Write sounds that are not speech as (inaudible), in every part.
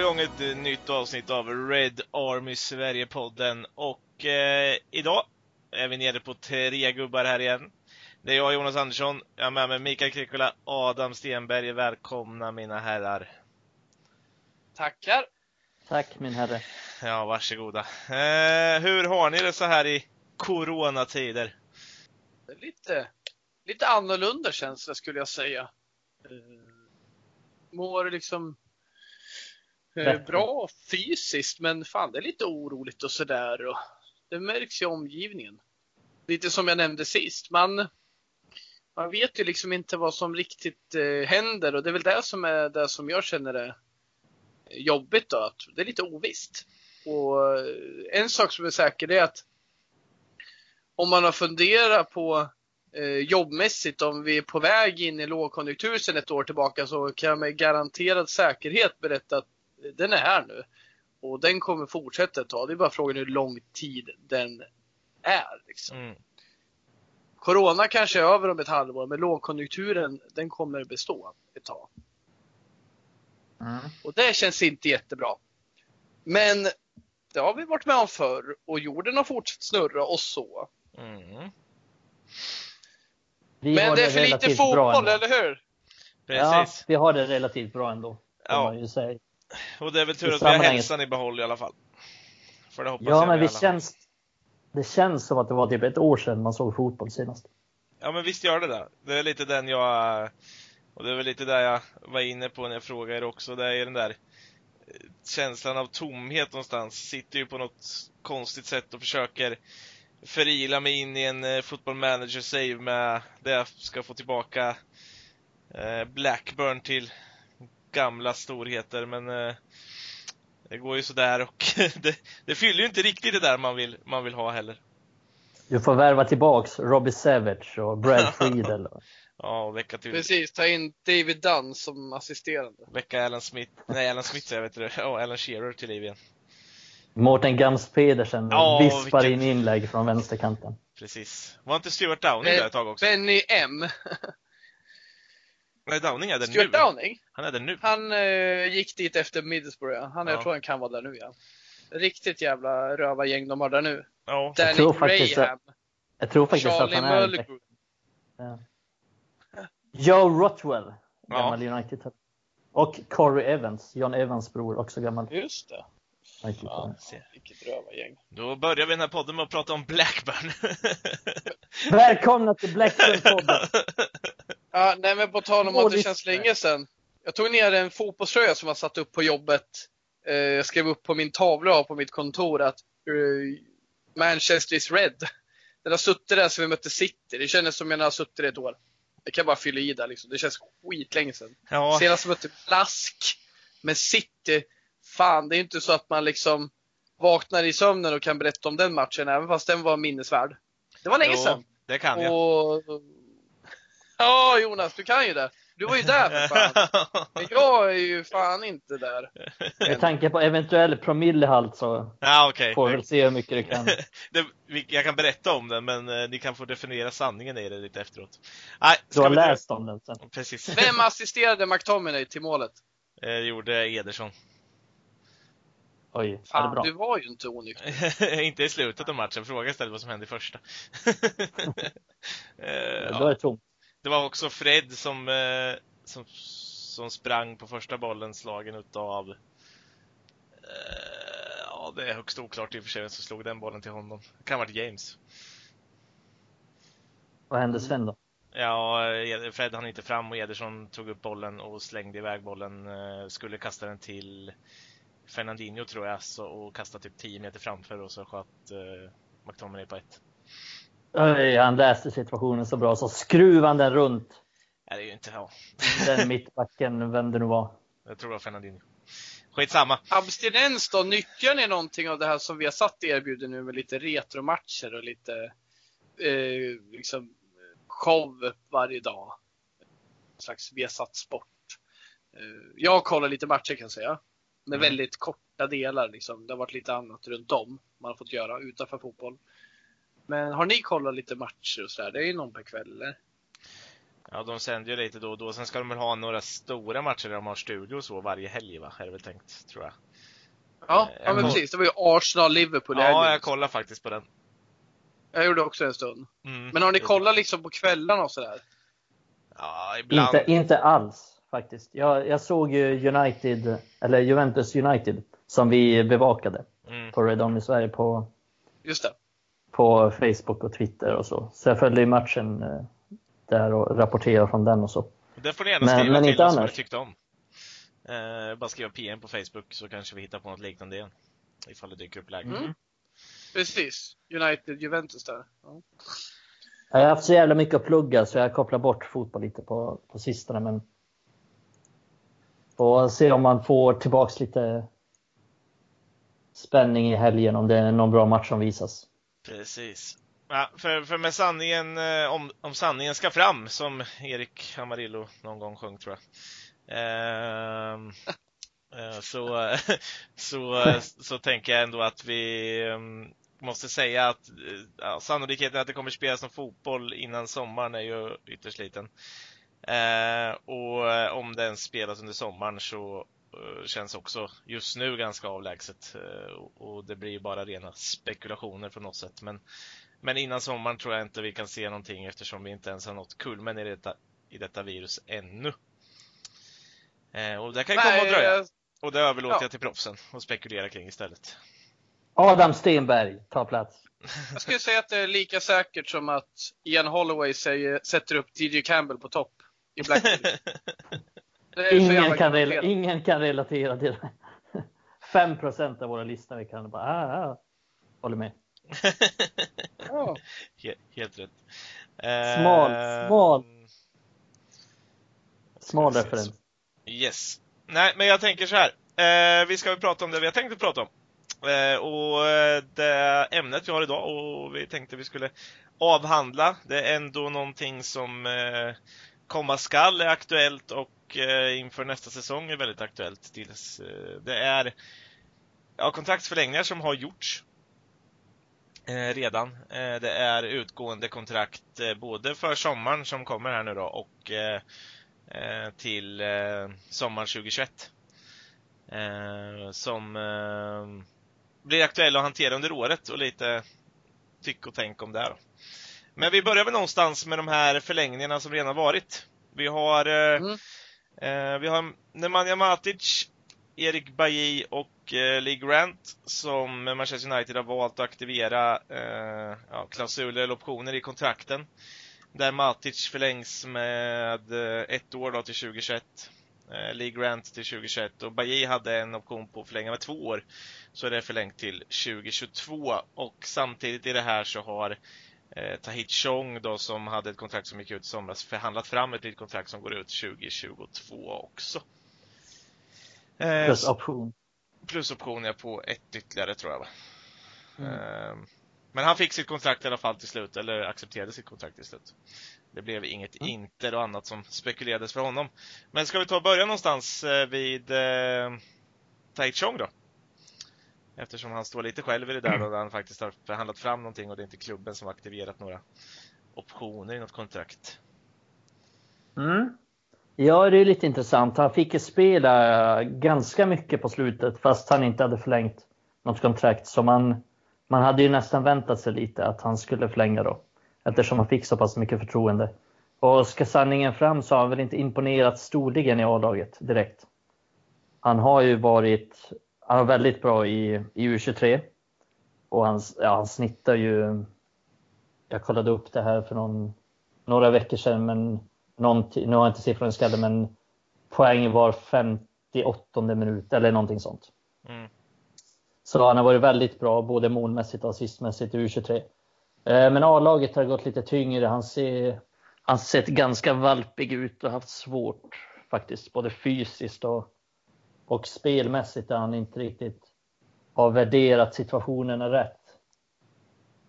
vi igång ett nytt avsnitt av Red Army Sverige-podden och eh, idag är vi nere på tre gubbar här igen. Det är jag, Jonas Andersson, jag har med mig Mikael Krikola, Adam Stenberg. Välkomna mina herrar. Tackar! Tack min herre. Ja, varsågoda. Eh, hur har ni det så här i coronatider? Lite, lite annorlunda känsla skulle jag säga. Eh, mår liksom eh, bra fysiskt, men fan det är lite oroligt och sådär. Och det märks i omgivningen. Lite som jag nämnde sist, man, man vet ju liksom inte vad som riktigt eh, händer och det är väl det som är det som jag känner är jobbigt då, att det är lite ovisst. Och eh, en sak som är säker är att om man har funderat på eh, jobbmässigt, om vi är på väg in i lågkonjunktur sedan ett år tillbaka så kan jag med garanterad säkerhet berätta att den är här nu. Och den kommer fortsätta ett tag. Det är bara frågan hur lång tid den är. Liksom. Mm. Corona kanske är över om ett halvår, men lågkonjunkturen den kommer bestå ett tag. Mm. Och det känns inte jättebra. Men det har vi varit med om förr och jorden har fortsatt snurra och så. Mm. Men det är för lite fotboll, eller hur? Precis. Ja, vi har det relativt bra ändå. Ja. Man ju säga. Och det är väl tur att vi har hälsan i behåll i alla fall. För det hoppas ja, jag men vi känns, det känns som att det var typ ett år sedan man såg fotboll senast. Ja, men visst gör det det. Det är lite den jag och det är väl lite där jag var inne på när jag frågade er också. Det är den där eh, känslan av tomhet någonstans. Sitter ju på något konstigt sätt och försöker förila mig in i en eh, football manager save med där jag ska få tillbaka eh, Blackburn till gamla storheter men det går ju sådär och (laughs) det, det fyller ju inte riktigt det där man vill, man vill ha heller. Du får värva tillbaks Robbie Savage och Brad (laughs) Friedel. Ja, och väcka till... Precis, ta in David Dunn som assisterande. Väcka Alan Smith, nej Alan Smith jag vet det, ja Alan Shearer till liv igen. Mårten Gams Pedersen ja, vispar vilken... in inlägg från vänsterkanten. Precis. Var inte Stuart Downing där ett tag också? Benny M. (laughs) Nej, Downing är där Stuart nu. Downing? Han är där nu. Han uh, gick dit efter Middlesbrough. Han, ja. Jag tror han kan vara där nu ja. Riktigt jävla rövargäng de har där nu. Ja. Danny jag tror faktiskt Graham. Jag tror faktiskt Charlie att han är... Mulligan. Ja. Joe Rotwell, gammal ja. United. Och Corey Evans, John Evans bror, också gammal. Just det. Vilket rövargäng. Då börjar vi den här podden med att prata om Blackburn. Välkomna till Blackburn-podden! (laughs) ja, nej men på tal om att det känns länge sedan. Jag tog ner en fotbollströja som jag satt upp på jobbet. Eh, jag skrev upp på min tavla på mitt kontor att uh, Manchester is red. Den har suttit där sedan vi mötte City. Det kändes som jag har suttit där ett år. Det kan bara fylla i där liksom. Det känns skitlänge sedan. Ja. Senast mötte Blask med City. Fan, det är inte så att man liksom vaknar i sömnen och kan berätta om den matchen, även fast den var minnesvärd. Det var länge sedan. det kan jag. Och... Ja, Jonas, du kan ju det. Du var ju där för fan. (laughs) Men jag är ju fan inte där. Med tanke på eventuell promillehalt så ja, okay. får vi väl se hur mycket du kan. (laughs) det, jag kan berätta om den, men eh, ni kan få definiera sanningen i det lite efteråt. Nej, du har läst om den sen. Precis. (laughs) Vem assisterade McTominay till målet? Det eh, gjorde Ederson. Oj, Fan, bra? du var ju inte onykter. inte i slutet av matchen. Fråga istället vad som hände i första. ja, då är det tomt. Det var också Fred som, eh, som, som sprang på första bollen slagen utav eh, Ja, det är högst oklart i och för sig vem som slog den bollen till honom. Det kan ha varit James. Vad hände sen då? Ja, Fred hann inte fram och Ederson tog upp bollen och slängde iväg bollen. Eh, skulle kasta den till Fernandinho tror jag så, och kastade typ 10 meter framför och så sköt eh, McTominay på ett. Öj, han läste situationen så bra, så skruvade han den runt. Ja, det är ju inte, ja. Den mittbacken, vem det nu var. Jag tror det var Fernandinho. Skitsamma. Abstinens då, nyttjar ni någonting av det här som vi har satt erbjuder nu med lite retromatcher och lite eh, liksom show varje dag? En slags Viasat Sport. Eh, jag kollar lite matcher kan jag säga. Med mm. väldigt korta delar liksom. Det har varit lite annat runt om man har fått göra utanför fotboll. Men har ni kollat lite matcher och sådär? Det är ju någon per kväll eller? Ja, de sänder ju lite då och då. Sen ska de väl ha några stora matcher där de har studio och så varje helg, va? Är det väl tänkt, tror jag. Ja, ja men precis. Det var ju Arsenal-Liverpool Ja, jag kollade faktiskt på den. Jag gjorde också en stund. Mm, men har ni kollat liksom på kvällarna och sådär? Ja, ibland. Inte, inte alls faktiskt. Jag, jag såg ju United, eller Juventus United, som vi bevakade mm. på Red On i Sverige på, Just det. På Facebook och Twitter och så. Så jag följde matchen eh, där och rapporterade från den och så. Det får ni gärna skriva men, men till oss vad ni tyckte om. Eh, bara skriva PM på Facebook så kanske vi hittar på något liknande igen. Ifall det dyker upp läge. Mm. Precis. United, Juventus där. Ja. Jag har haft så jävla mycket att plugga så jag kopplar bort fotboll lite på, på sistone. Men får se om man får tillbaks lite spänning i helgen om det är någon bra match som visas. Precis. Ja, för, för med sanningen, eh, om, om sanningen ska fram, som Erik Amarillo någon gång sjöng tror jag. Ehm, eh, så, (laughs) så, så tänker jag ändå att vi mm, måste säga att eh, ja, sannolikheten att det kommer spelas någon fotboll innan sommaren är ju ytterst liten. Ehm, och om den spelas under sommaren så känns också just nu ganska avlägset. Eh, och det blir bara rena spekulationer på något sätt. Men, men innan sommaren tror jag inte vi kan se någonting eftersom vi inte ens har nått kulmen i detta, i detta virus ännu. Eh, och det kan ju komma att dröja. Och det överlåter ja. jag till proffsen att spekulera kring istället. Adam Stenberg tar plats. (laughs) Jag skulle säga att det är lika säkert som att Ian Holloway säger, sätter upp DJ Campbell på topp i Blackpool. (laughs) ingen, kan ingen kan relatera till det. (laughs) 5 procent av våra lyssnare kan bara, ah, ah. håller med. (laughs) oh. helt, helt rätt. Smal, smal. Smal referens. Yes. Nej, men jag tänker så här. Eh, vi ska väl prata om det vi har tänkt att prata om. Eh, och eh, det ämnet vi har idag och vi tänkte vi skulle avhandla, det är ändå någonting som eh, komma skall är aktuellt och Eh, inför nästa säsong är väldigt aktuellt. Eh, det är ja, kontraktsförlängningar som har gjorts eh, redan. det är utgående kontrakt både för sommaren som kommer här nu då och till sommaren 2021. som blir aktuella att hantera under året och lite tyck och tänk om det. Då. Men vi börjar väl någonstans med de här förlängningarna som redan varit. Vi har, mm eh, vi har Nemanja Matic, Erik Bailly och eh, Lee Grant som Manchester United har valt att aktivera eh, ja, klausuler eller optioner i kontrakten. Där Matic förlängs med eh, ett år då till 2021 eh, Lee Grant till 2021 och Bailly hade en option på att förlänga med två år. Så är det förlängt till 2022 och samtidigt i det här så har eh, Tahit Chong då som hade ett kontrakt som gick ut i somras förhandlat fram ett nytt kontrakt som går ut 2022 också. Eh, plus option. Plus option ja, på ett ytterligare tror jag va. Mm. Eh, men han fick sitt kontrakt i alla fall till slut, eller accepterade sitt kontrakt till slut. Det blev inget mm. Inter och annat som spekulerades för honom. Men ska vi ta och börja någonstans eh, vid eh, Taichung då? Eftersom han står lite själv i det där och (clears throat) han faktiskt har förhandlat fram någonting och det är inte klubben som aktiverat några optioner i något kontrakt. Mm. Ja, det är lite intressant. Han fick ju spela ganska mycket på slutet fast han inte hade förlängt något kontrakt. Så man, man hade ju nästan väntat sig lite att han skulle förlänga då eftersom han fick så pass mycket förtroende. Och ska sanningen fram så har han väl inte imponerat storligen i A-laget direkt. Han har ju varit han var väldigt bra i, i U23 och han, ja, han snittar ju. Jag kollade upp det här för någon, några veckor sedan, men någon, nu har jag inte siffrorna i skallen, men poängen var 58 minut eller någonting sånt. Mm. Så han har varit väldigt bra både målmässigt och assistmässigt i U23. Eh, men A-laget har gått lite tyngre. Han ser, han sett ganska valpig ut och haft svårt faktiskt, både fysiskt och, och spelmässigt där han inte riktigt har värderat situationerna rätt.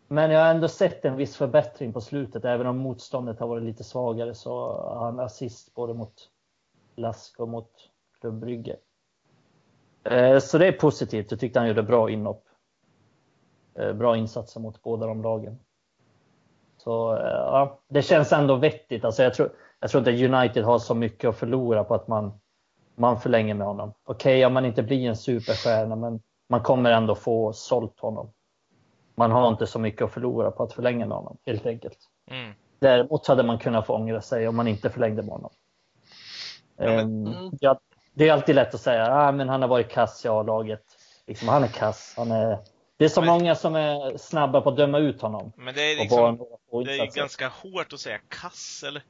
Men jag har ändå sett en viss förbättring på slutet. Även om motståndet har varit lite svagare så har han assist både mot Lask och mot Klubb Brygge. Eh, så det är positivt. Jag tyckte han gjorde bra inhopp. Eh, bra insatser mot båda de lagen. Så eh, ja, det känns ändå vettigt. Alltså jag, tror, jag tror inte United har så mycket att förlora på att man, man förlänger med honom. Okej, okay, om man inte blir en superstjärna, men man kommer ändå få sålt honom. Man har inte så mycket att förlora på att förlänga med honom, helt enkelt. Mm. Däremot hade man kunnat få ångra sig om man inte förlängde med honom. Ja, men... um, ja, det är alltid lätt att säga ah, han har varit kass i A-laget. Liksom, han är kass. Han är... Det är så men... många som är snabba på att döma ut honom. Men det är, liksom, det är ganska hårt att säga kass, eller?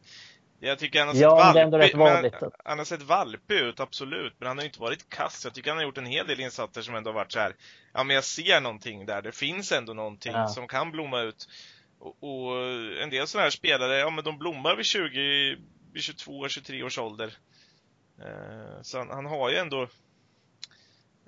Jag tycker han har sett, ja, valpig, han, han har sett valpig ut, absolut. Men han har inte varit kass. Jag tycker han har gjort en hel del insatser som ändå har varit så här. Ja, men jag ser någonting där. Det finns ändå någonting ja. som kan blomma ut. Och, och en del sådana här spelare, ja men de blommar vid 20, vid 22, 23 års ålder. Eh, så han, han, har ju ändå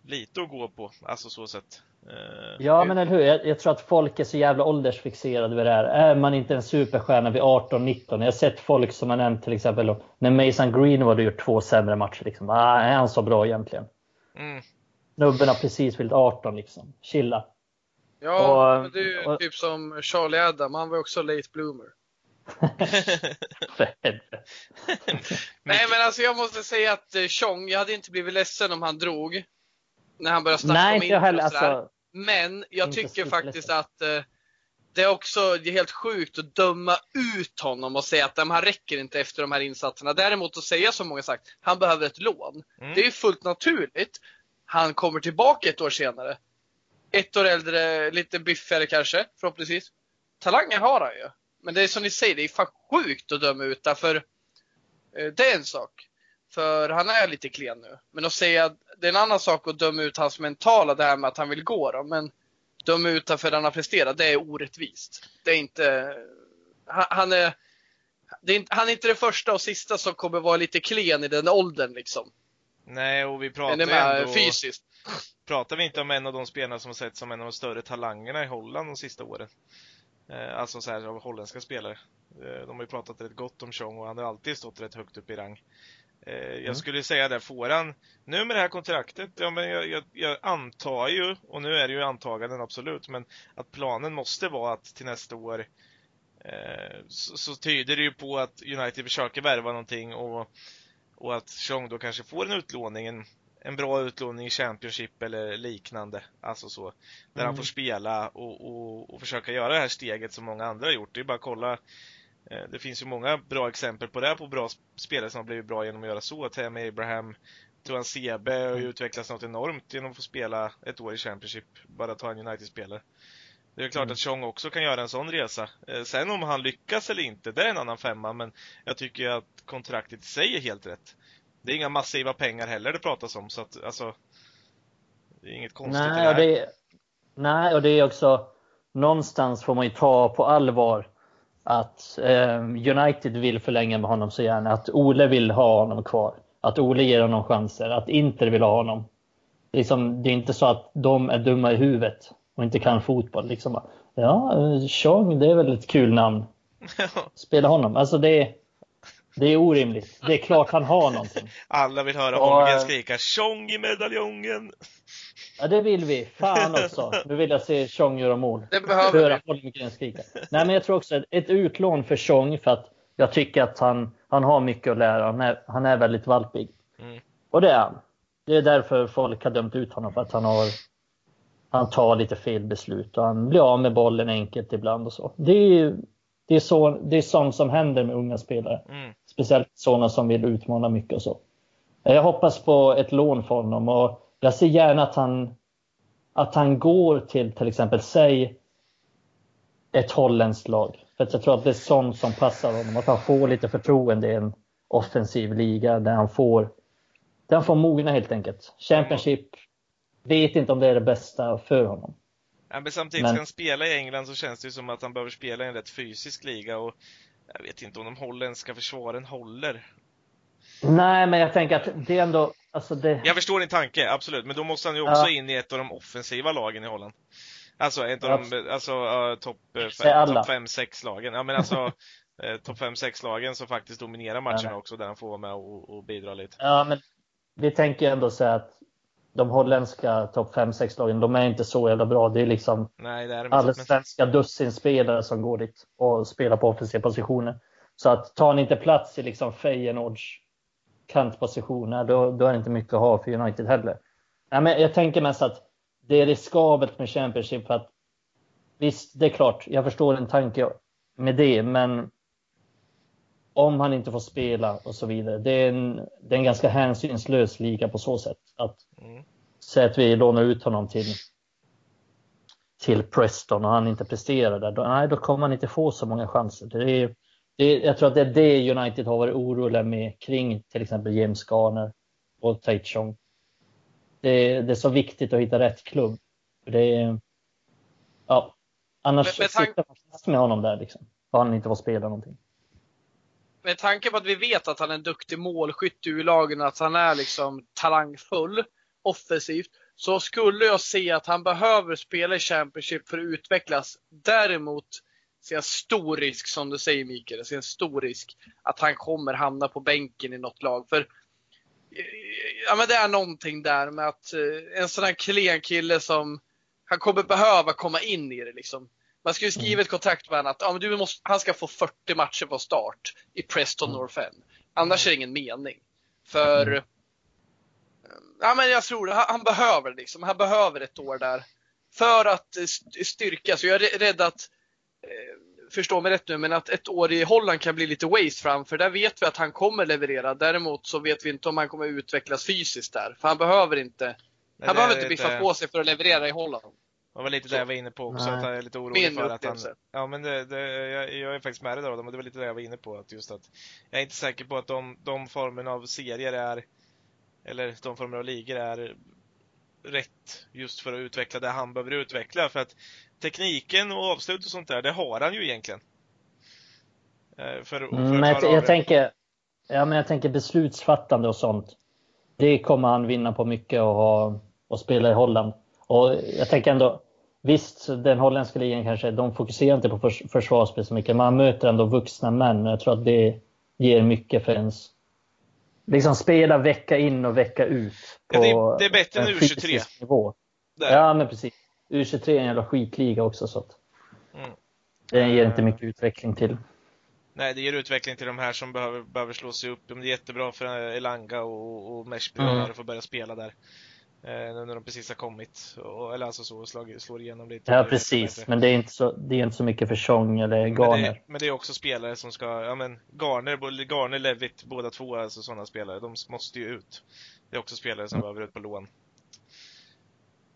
lite att gå på, alltså så sett. Eh, ja, men eller hur? Jag, jag, tror att folk är så jävla åldersfixerade vid det här. Är man inte en superstjärna vid 18-19? Jag har sett folk som har nämnt till exempel när Mason Greenwood har gjort två sämre matcher. Liksom. Ah, är han så bra egentligen? Mm. Snubben har precis fyllt 18 liksom. Chilla. Ja, och, men det är ju och, typ som Charlie Adam. Han var också late bloomer. (laughs) Nej men alltså jag måste säga att eh, Chong, jag hade inte blivit ledsen om han drog. När han började snacka Nej, om inte heller, alltså, Men jag tycker faktiskt att eh, det är också det är helt sjukt att döma ut honom och säga att han räcker inte efter de här insatserna. Däremot att säga som många sagt, han behöver ett lån. Mm. Det är ju fullt naturligt. Han kommer tillbaka ett år senare. Ett år äldre, lite biffigare kanske, förhoppningsvis. Talanger har han ju. Men det är som ni säger, det är fan sjukt att döma ut därför eh, det är en sak. För han är lite klen nu. Men att säga, det är en annan sak att döma ut hans mentala, det här med att han vill gå då. Men döma ut honom för att han har presterat, det är orättvist. Det är inte, han, är, är inte, han är inte det första och sista som kommer vara lite klen i den åldern liksom. Nej, och vi pratar ju ändå... fysiskt. Pratar vi inte om en av de spelarna som har sett som en av de större talangerna i Holland de sista åren? Eh, alltså så här av holländska spelare. Eh, de har ju pratat rätt gott om Chong och han har alltid stått rätt högt upp i rang. Eh, jag mm. skulle säga det, får han nu med det här kontraktet, ja men jag, jag, jag, antar ju, och nu är det ju antaganden absolut, men att planen måste vara att till nästa år så, så, tyder det ju på att United försöker värva någonting och, och att Chong då kanske får en utlåning, en, en bra utlåning i Championship eller liknande. Alltså så. Där mm. han får spela och, och, och, försöka göra det här steget som många andra har gjort. Det är bara att kolla. Eh, det finns ju många bra exempel på det på bra spelare som har blivit bra genom att göra så. Tammy Abraham, Toan Sebe har ju mm. utvecklats något enormt genom att få spela ett år i Championship. Bara ta en United-spelare. Det är klart mm. att Chong också kan göra en sån resa. Eh, sen om han lyckas eller inte, det är en annan femma, men jag tycker att kontraktet säger helt rätt. Det är inga massiva pengar heller det pratas om, så att alltså. Det är inget konstigt nej, i det här. Och det, nej, och det är också någonstans får man ju ta på allvar att eh, United vill förlänga med honom så gärna, att Ole vill ha honom kvar, att Ole ger honom chanser, att Inter vill ha honom. Liksom, det är inte så att de är dumma i huvudet och inte kan fotboll. Liksom, ja, Chong, det är väl ett kul namn. (laughs) Spela honom. Alltså det, det är orimligt. Det är klart han har någonting. Alla vill höra Holmgren skrika Tjong i medaljongen. Ja, det vill vi. Fan också. Nu vill jag se Tjong göra mål. Det behöver Höra Holmgren skrika. Nej, men jag tror också ett utlån för Tjong för att jag tycker att han, han har mycket att lära. Han är, han är väldigt valpig. Mm. Och det är han. Det är därför folk har dömt ut honom, för att han har han tar lite fel beslut och han blir av med bollen enkelt ibland och så. Det är, det är, så, det är sånt som händer med unga spelare. Mm. Speciellt sådana som vill utmana mycket och så. Jag hoppas på ett lån för honom och jag ser gärna att han, att han går till till exempel, säg ett holländskt lag. För jag tror att det är sånt som passar honom. Att han får lite förtroende i en offensiv liga där han får, där han får mogna helt enkelt. Championship, vet inte om det är det bästa för honom. Men samtidigt, men... ska han spela i England så känns det ju som att han behöver spela i en rätt fysisk liga och jag vet inte om de holländska försvaren håller. Nej, men jag tänker att det är ändå... Alltså det... Jag förstår din tanke, absolut. Men då måste han ju också ja. in i ett av de offensiva lagen i Holland. Alltså ett av de, alltså uh, topp 5-6 lagen. Ja men alltså uh, (laughs) topp 5-6 lagen som faktiskt dominerar matcherna ja, också, där han får vara med och, och bidra lite. Ja, men vi tänker ändå så att de holländska topp 5-6 lagen, de är inte så jävla bra. Det är liksom Nej, det är allsvenska dussinspelare som går dit och spelar på offensiva positioner. Så att tar ni inte plats i liksom Feyenoords kantpositioner, då, då är det inte mycket att ha för United heller. Nej, men jag tänker mest att det är riskabelt med Championship för att visst, det är klart, jag förstår en tanke med det, men om han inte får spela och så vidare. Det är en, det är en ganska hänsynslös liga på så sätt. Att mm. säga att vi lånar ut honom till, till Preston och han inte presterar där, då, nej, då kommer han inte få så många chanser. Det är, det, jag tror att det är det United har varit oroliga med kring till exempel James Garner och Tate Chong. Det, det, är så viktigt att hitta rätt klubb. Det är, ja, annars men, men sitter man fast med honom där liksom. För han inte får spela någonting. Med tanke på att vi vet att han är en duktig målskytt i lagen och att han är liksom talangfull offensivt så skulle jag se att han behöver spela i Championship för att utvecklas. Däremot ser jag stor risk, som du säger Mikael, jag ser en stor risk att han kommer hamna på bänken i något lag. För eh, ja, men det är någonting där med att eh, en sån här klen kille som han kommer behöva komma in i det liksom. Man ska ju skriva ett kontrakt med honom att ja, du måste, han ska få 40 matcher på start i Preston mm. North End. Annars är det ingen mening. För mm. ja, men jag tror han, han behöver liksom, han behöver ett år där. För att styrka, så jag är rädd att eh, förstå mig rätt nu, men att ett år i Holland kan bli lite waste fram, för där vet vi att han kommer leverera. Däremot så vet vi inte om han kommer utvecklas fysiskt där, för han behöver inte, Nej, han behöver inte biffa på sig för att leverera i Holland. Var lite det jag var inne på också, Nej. att jag är lite orolig Min för att han... Ja, men det, det, jag, jag, är faktiskt med dig där, men det var lite det jag var inne på, att just att jag är inte säker på att de, de formerna av serier är, eller de former av ligor är rätt just för att utveckla det han behöver utveckla. För att tekniken och avslut och sånt där, det har han ju egentligen. Eh, för, för men jag, jag tänker, ja, men jag tänker beslutsfattande och sånt. Det kommer han vinna på mycket och, ha, och spela i Holland. Och jag tänker ändå, visst, den holländska ligan kanske, de fokuserar inte på förs försvarsspel så mycket, man möter ändå vuxna män. Jag tror att det ger mycket för ens liksom spela vecka in och vecka ut. På ja, det, det, är bättre än U23. Nivå. Ja, men precis. U23 är en jävla skitliga också. Så att mm. Den ger inte mycket utveckling till. Nej, det ger utveckling till de här som behöver, behöver slå sig upp. Det är jättebra för Elanga och, och Meshby mm. att få börja spela där. Eh, när de precis har kommit. Och, eller alltså så, slag, slår igenom lite. Ja, precis. Men det är, inte så, det är inte så mycket för Chong eller Garner. Men det, men det, är också spelare som ska, ja men Garner, Garner Levitt, båda två alltså sådana spelare. De måste ju ut. Det är också spelare som mm. behöver ut på lån.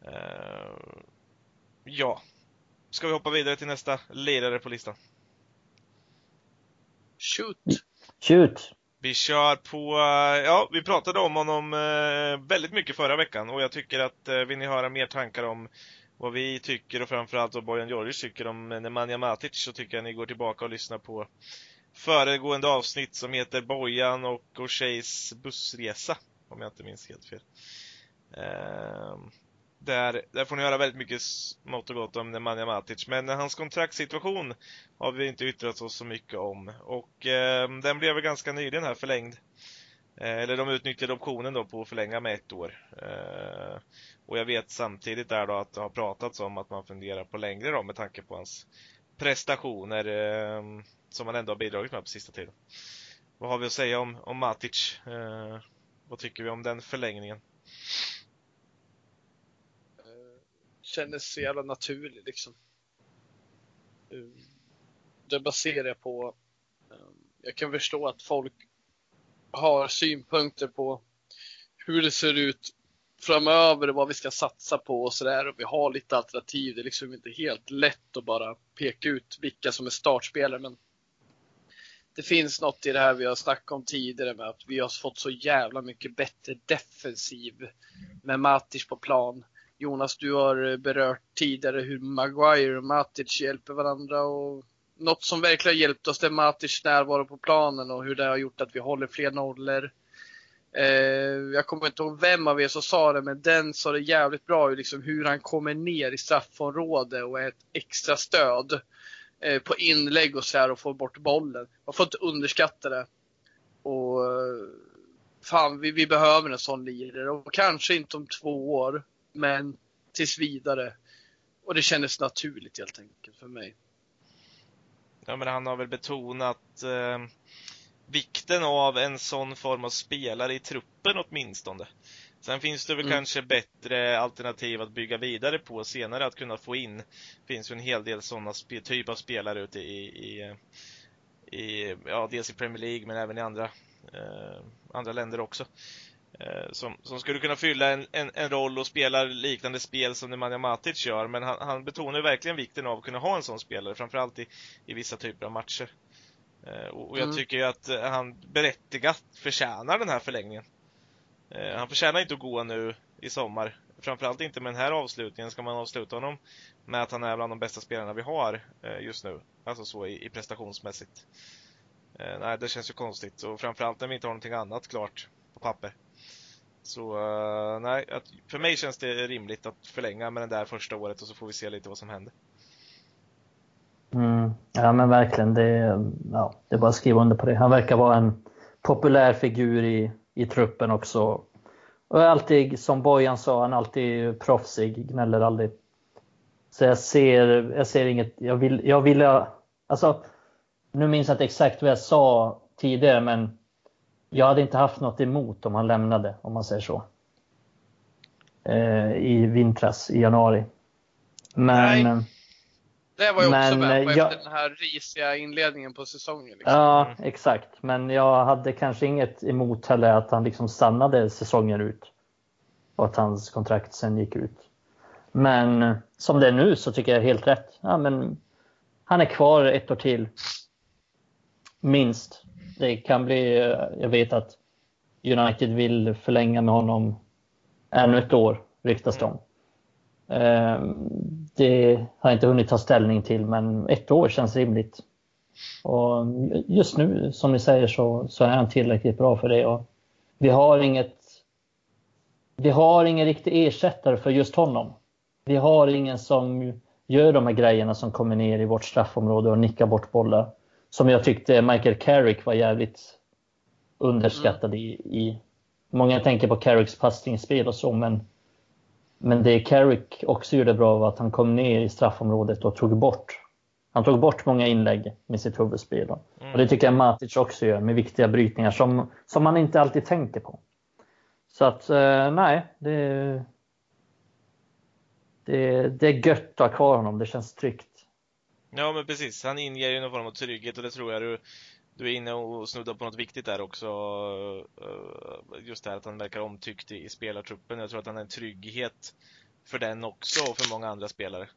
Uh, ja. Ska vi hoppa vidare till nästa lirare på listan? Shoot! Shoot! Vi kör på, eh, ja, vi pratade om honom eh, väldigt mycket förra veckan och jag tycker att eh, vill ni höra mer tankar om vad vi tycker och framförallt vad Bojan Djordjic tycker om Nemanja Matic så tycker jag ni går tillbaka och lyssnar på föregående avsnitt som heter Bojan och O'Sheas bussresa, om jag inte minns helt fel. Ehm, där, där får ni höra väldigt mycket smått och gott om Nemanja Matic. Men hans kontraktsituation har vi inte yttrat oss så mycket om. Och eh, den blev väl ganska nyligen här förlängd. Eh, eller de utnyttjade optionen då på att förlänga med ett år. Eh, och jag vet samtidigt där då att det har pratats om att man funderar på längre då med tanke på hans prestationer eh, som han ändå har bidragit med på sista tiden. Vad har vi att säga om, om Matic? Eh, vad tycker vi om den förlängningen? Kändes så jävla naturlig liksom. Ehm, det baserar jag på, ehm, jag kan förstå att folk har synpunkter på hur det ser ut framöver och vad vi ska satsa på och sådär. Vi har lite alternativ. Det är liksom inte helt lätt att bara peka ut vilka som är startspelare. Men det finns något i det här vi har snackat om tidigare med att vi har fått så jävla mycket bättre defensiv med Matic på plan. Jonas, du har eh, berört tidigare hur Maguire och Matic hjälper varandra och något som verkligen har hjälpt oss det är Matic närvaro på planen och hur det har gjort att vi håller fler nollor. Eh, jag kommer inte ihåg vem av er som sa det, men den sa det jävligt bra liksom hur han kommer ner i straffområdet och är ett extra stöd eh, på inlägg och så här och får bort bollen. Man får inte underskatta det. Och eh, fan, vi, vi behöver en sån lirare och kanske inte om två år, men tills vidare. Och det kändes naturligt helt enkelt för mig. Ja, men han har väl betonat eh, vikten av en sån form av spelare i truppen åtminstone. Sen finns det väl mm. kanske bättre alternativ att bygga vidare på senare, att kunna få in. Det finns ju en hel del sådana typ av spelare ute i, i, i, ja, dels i Premier League men även i andra, eh, andra länder också. Eh, som, som skulle kunna fylla en, en, en, roll och spela liknande spel som Nemanja Matic gör, men han, han betonar verkligen vikten av att kunna ha en sån spelare, framförallt i, i vissa typer av matcher. Eh, och jag mm. tycker att han berättigat förtjänar den här förlängningen. Eh, han förtjänar inte att gå nu i sommar. Framförallt inte med den här avslutningen. Ska man avsluta honom med att han är bland de bästa spelarna vi har eh, just nu. Alltså så i, i prestationsmässigt. Eh, nej, det känns ju konstigt. Och framförallt när vi inte har någonting annat klart på papper. Så eh, nej, att, för mig känns det rimligt att förlänga med den där första året och så får vi se lite vad som händer. Mm, ja men verkligen, det, ja, det är bara att skriva under på det. Han verkar vara en populär figur i, i truppen också. Och alltid, som Bojan sa, han är alltid proffsig, gnäller aldrig. Så jag ser, jag ser inget, jag vill, jag vill, alltså, nu minns jag inte exakt vad jag sa tidigare, men jag hade inte haft något emot om han lämnade, om man säger så. Eh, I vintras, i januari. Men... Nej. Det var också men, med på jag, efter den här risiga inledningen på säsongen. Liksom. Ja, exakt. Men jag hade kanske inget emot heller att han liksom stannade säsongen ut. Och att hans kontrakt sen gick ut. Men som det är nu så tycker jag helt rätt. Ja, men han är kvar ett år till. Minst. Det kan bli, jag vet att United vill förlänga med honom ännu ett år, ryktas det om. Ehm, det har jag inte hunnit ta ställning till, men ett år känns rimligt. Och just nu, som ni säger, så, så är han tillräckligt bra för det. Och vi har inget vi har ingen riktig ersättare för just honom. Vi har ingen som gör de här grejerna som kommer ner i vårt straffområde och nickar bort bollar. Som jag tyckte Michael Carrick var jävligt underskattad i. i. Många tänker på Carricks passningsspel och så, men men det Carrick också gjorde bra var att han kom ner i straffområdet och tog bort han tog bort många inlägg med sitt huvudspel. Mm. Och det tycker jag Matic också gör med viktiga brytningar som, som man inte alltid tänker på. Så att eh, nej, det, det, det är gött att ha kvar honom. Det känns tryggt. Ja, men precis. Han inger ju någon form av trygghet och det tror jag du du är inne och snuddar på något viktigt där också. Eh, just det här att han verkar omtyckt i spelartruppen. Jag tror att han är en trygghet för den också och för många andra spelare.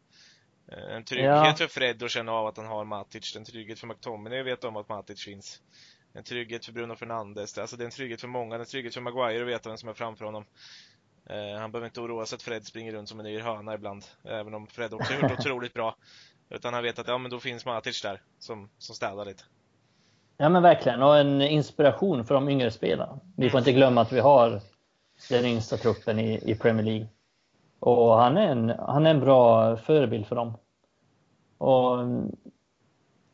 Eh, en trygghet ja. för Fred att känna av att han har Matic. En trygghet för McTominay att veta om att Matic finns. En trygghet för Bruno Fernandes. Alltså det är en trygghet för många. En trygghet för Maguire att veta vem som är framför honom. Eh, han behöver inte oroa sig att Fred springer runt som en yr höna ibland. Även om Fred också har gjort (laughs) otroligt bra. Utan han vet att ja, men då finns Matic där som, som städar lite. Ja men verkligen, och en inspiration för de yngre spelarna. Vi får inte glömma att vi har den yngsta truppen i, i Premier League. Och han är, en, han är en bra förebild för dem. Och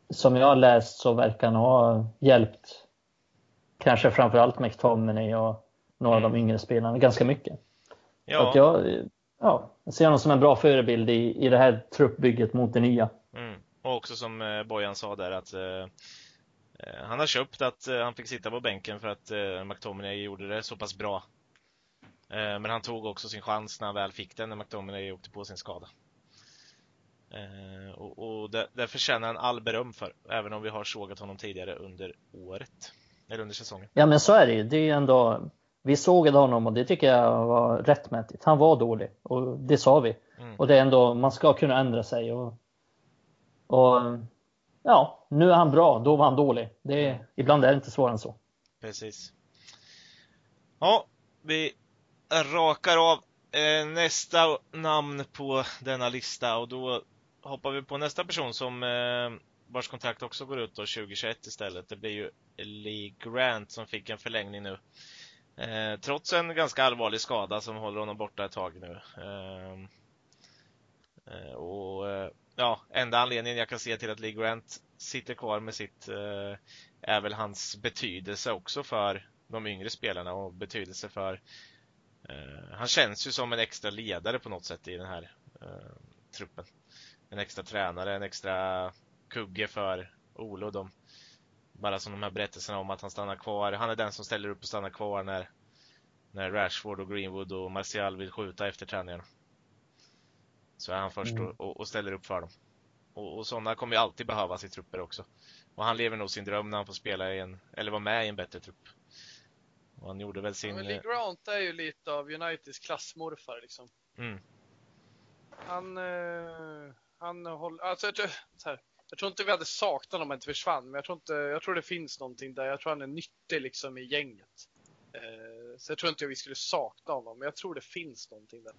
som jag har läst så verkar han ha hjälpt kanske framförallt McTominay och några av de mm. yngre spelarna ganska mycket. Ja. Att jag, ja, jag ser honom som en bra förebild i, i det här truppbygget mot det nya. Mm. Och också som eh, Bojan sa där att eh, Eh, han har köpt att eh, han fick sitta på bänken för att eh, McTominay gjorde det så pass bra. Men han tog också sin chans när han väl fick den när McTominay åkte på sin skada. Och, och det, det förtjänar han all beröm för, även om vi har sågat honom tidigare under året. Eller under säsongen. Ja men så är det ju. Det är ändå, vi sågade honom och det tycker jag var rättmätigt. Han var dålig och det sa vi. Mm. Och det är ändå, man ska kunna ändra sig. Och, och ja, nu är han bra, då var han dålig. Det ibland är det inte svårare än så. Precis. Ja, vi rakar av eh, nästa namn på denna lista och då hoppar vi på nästa person som eh, vars kontrakt också går ut då 2021 istället. Det blir ju Lee Grant som fick en förlängning nu. Eh, trots en ganska allvarlig skada som håller honom borta ett tag nu. Ehm, eh, och eh, ja, enda anledningen jag kan se till att Lee Grant sitter kvar med sitt eh, är väl hans betydelse också för de yngre spelarna och betydelse för eh, Han känns ju som en extra ledare på något sätt i den här eh, truppen. En extra tränare, en extra kugge för Ole och dem. Bara som de här berättelserna om att han stannar kvar. Han är den som ställer upp och stannar kvar när, när Rashford och Greenwood och Martial vill skjuta efter träningarna. Så är han först mm. och, och, ställer upp för dem. Och, och sådana kommer ju alltid behövas i trupper också. Och han lever nog sin dröm när han får spela i en, eller vara med i en bättre trupp. Och han gjorde väl sin... Ja, Lee Grant är ju lite av Uniteds klassmorfar liksom. Mm. Han, eh, han håller, alltså så här, jag tror inte vi hade saknat honom om han inte försvann, men jag tror, inte, jag tror det finns någonting där. Jag tror han är nyttig liksom i gänget. Eh, så jag tror inte vi skulle sakna honom, men jag tror det finns någonting där.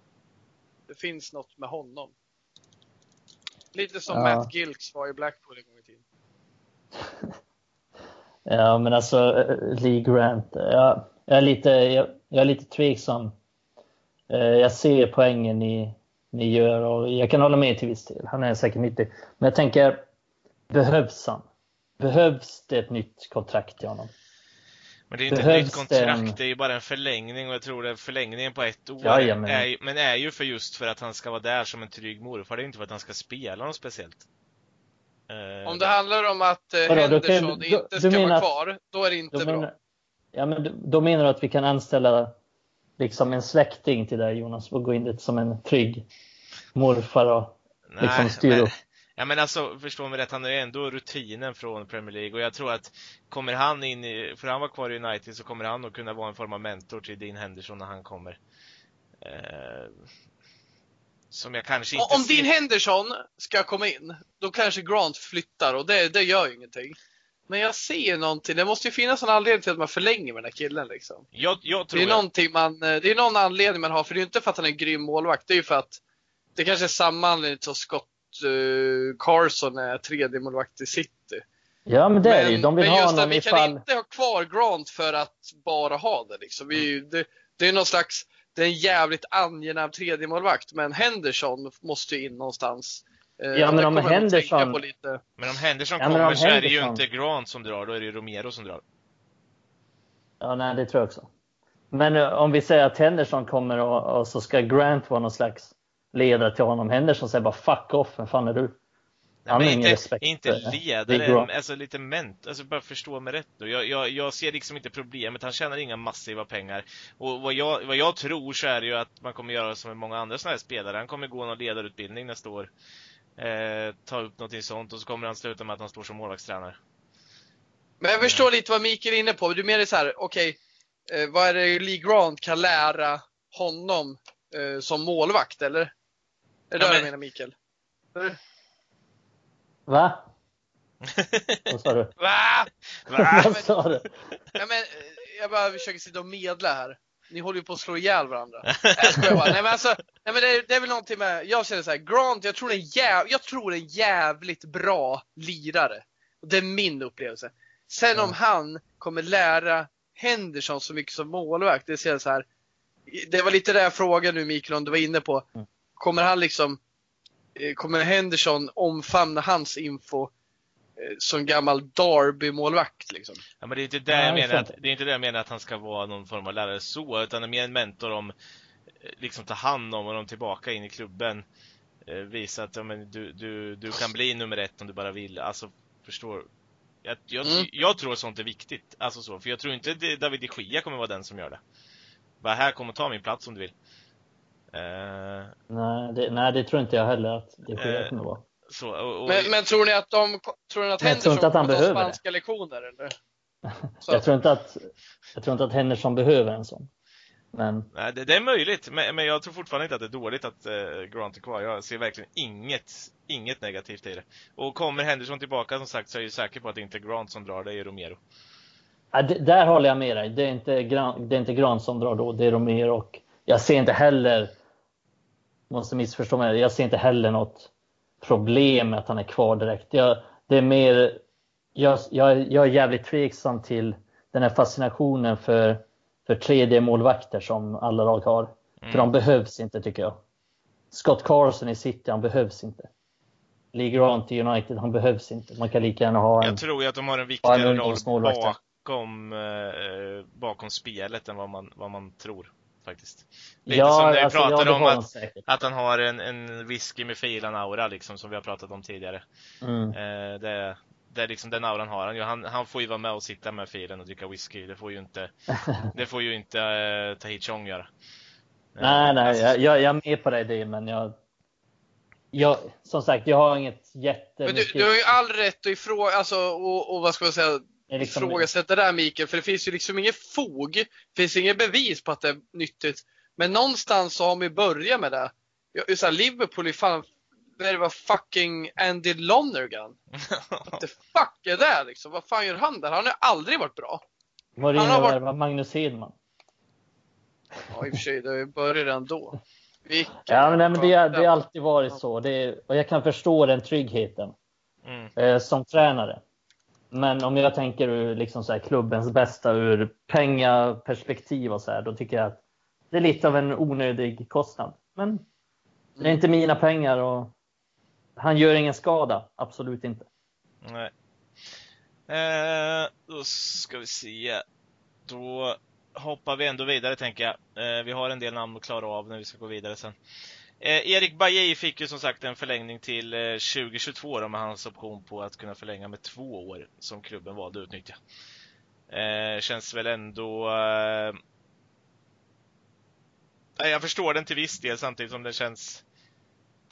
Det finns något med honom. Lite som ja. Matt Gilks var i Blackpool en gång i tiden. (laughs) Ja, men alltså Lee Grant, jag, jag är, lite, jag, jag är lite tveksam. Eh, jag ser poängen ni, ni gör och jag kan hålla med till viss del. Han är säkert nyttig. Men jag tänker, Behövs han? Behövs det ett nytt kontrakt till honom? Men det är inte Behövs ett nytt kontrakt, det, det är ju bara en förlängning och jag tror det är förlängningen på ett år. Ja, men... Är, men är ju för just för att han ska vara där som en trygg morfar, det är inte för att han ska spela något speciellt. Uh... Om det handlar om att uh, Henderson kan, inte ska vara kvar, då är det inte bra. Menar, ja, men då menar du att vi kan anställa liksom en släkting till dig Jonas och gå in dit som en trygg morfar och liksom styra upp? Ja men alltså, förstå mig rätt, han har ju ändå rutinen från Premier League och jag tror att kommer han in i, för han var kvar i United så kommer han nog kunna vara en form av mentor till Dean Henderson när han kommer. Eh, som jag kanske inte Om ser... Dean Henderson ska komma in, då kanske Grant flyttar och det, det gör ju ingenting. Men jag ser någonting, det måste ju finnas en anledning till att man förlänger med den här killen liksom. Jag, jag det är jag... någonting man, det är någon anledning man har, för det är ju inte för att han är en grym målvakt, det är ju för att det kanske är samma anledning som Scott Carson är tredje målvakt i City. Ja, men det är ju. De vill men ha honom vi ifall... kan inte ha kvar Grant för att bara ha det. Liksom. Vi, det, det är någon slags, det är en jävligt angenäm tredje målvakt men Henderson måste ju in någonstans. Eh, ja, men om Henderson... Men om Henderson ja, kommer om så Henderson... är det ju inte Grant som drar, då är det Romero som drar. Ja, nej, det tror jag också. Men uh, om vi säger att Henderson kommer och, och, så ska Grant vara någon slags ledare till honom. Henderson säger bara fuck off, vem fan är du? Han Nej, inte, respekt inte ledare, alltså lite ment, alltså bara förstå mig rätt nu. Jag, jag, jag ser liksom inte problemet, han tjänar inga massiva pengar. Och vad jag, vad jag tror så är det ju att man kommer göra som med många andra sådana här spelare. Han kommer gå någon ledarutbildning nästa år. Eh, ta upp någonting sånt och så kommer han sluta med att han står som målvaktstränare. Men jag förstår lite vad Mikael är inne på. Du menar så här, okej, okay, eh, vad är det Lee Grant kan lära honom eh, som målvakt, eller? Är det ja, du menar Mikael? Va? (laughs) Vad sa du? Va? Va? (laughs) Vad sa du? Ja, men, jag bara försöker sitta och medla här. Ni håller ju på att slå ihjäl varandra. (laughs) Jag bara. Nej men alltså, nej, men det, är, det är väl någonting med, jag känner så här, Grant, jag tror, är jäv, jag tror en jävligt bra lirare. Och det är min upplevelse. Sen mm. om han kommer lära Henderson så mycket som målvakt, det ser så här. Det var lite det jag frågade nu Mikael, om du var inne på. Mm kommer han liksom, eh, kommer Henderson omfamna hans info eh, som gammal Derby-målvakt liksom? Ja, men det är inte det jag menar att, det är inte det jag menar att han ska vara någon form av lärare så, utan det är mer en mentor om, eh, liksom ta hand om honom tillbaka in i klubben. Visa att ja, men du, du, du kan bli nummer ett om du bara vill. Alltså, förstår jag, jag, mm. jag tror sånt är viktigt. Alltså så, för jag tror inte David de Gia kommer vara den som gör det. Bara här, kom och ta min plats om du vill. Uh, nej, det, nej, det tror inte jag heller att det sker kommer vara. Så, och, och... Men, men, tror ni att de tror ni att Henderson inte att han behöver spanska det. lektioner eller? (laughs) jag, tror inte att, jag tror inte att Henderson behöver en sån. Men... Nej, det, det, är möjligt, men, men, jag tror fortfarande inte att det är dåligt att uh, Grant är kvar. Jag ser verkligen inget, inget negativt i det. Och kommer Henderson tillbaka som sagt så är jag säker på att det inte är Grant som drar, det är Romero. Ja, det, där håller jag med dig. Det är inte, Grant, det är inte Grant som drar då, det är Romero. Och jag ser inte heller måste missförstå mig, jag ser inte heller något problem med att han är kvar direkt. Jag, det är mer, jag, jag, jag är jävligt tveksam till den här fascinationen för, för 3D-målvakter som alla lag har. Mm. För de behövs inte tycker jag. Scott Carson i City, han behövs inte. Lee Grant i United, han behövs inte. Man kan lika gärna ha en... Jag tror ju att de har en viktigare roll bakom, eh, bakom spelet än vad man, vad man tror. Faktiskt. Lite ja, som när vi alltså, pratade om att, att han har en, en whisky med filan-aura liksom, som vi har pratat om tidigare. Mm. Eh, det, det är liksom den auran har han ju. Han, han får ju vara med och sitta med filen och dricka whisky. Det får ju inte, (laughs) det får ju inte eh, Tahit Chong göra. Nej, nej, alltså, jag, jag, är med på det, men jag, jag, som sagt, jag har inget jätte... Men du, du har ju all rätt att ifråga, alltså, och, och vad ska man säga, liksom... ifrågasätta det där Mikael, för det finns ju liksom inget fog, det finns inget bevis på att det är nyttigt. Men någonstans så har man ju börjat med det. Så här, Liverpool är fan, det var fucking Andy Lonergan. (laughs) What the fuck är det liksom? Vad fan gör han där? Han har aldrig varit bra. Var det har varit... Magnus Hedman? Ja, i och för sig, det började redan då. Vilken ja, men, nej, men det, det har alltid varit så. Det, och jag kan förstå den tryggheten mm. eh, som tränare. Men om jag tänker ur liksom så här, klubbens bästa ur pengaperspektiv och så här, då tycker jag att det är lite av en onödig kostnad. Men det är inte mina pengar och han gör ingen skada. Absolut inte. Nej. Eh, då ska vi se. Då hoppar vi ändå vidare tänker jag. Eh, vi har en del namn att klara av när vi ska gå vidare sen. Eh, Erik Bajej fick ju som sagt en förlängning till eh, 2022 då, med hans option på att kunna förlänga med två år som klubben valde att utnyttja. Eh, känns väl ändå... Eh, jag förstår den till viss del samtidigt som det känns...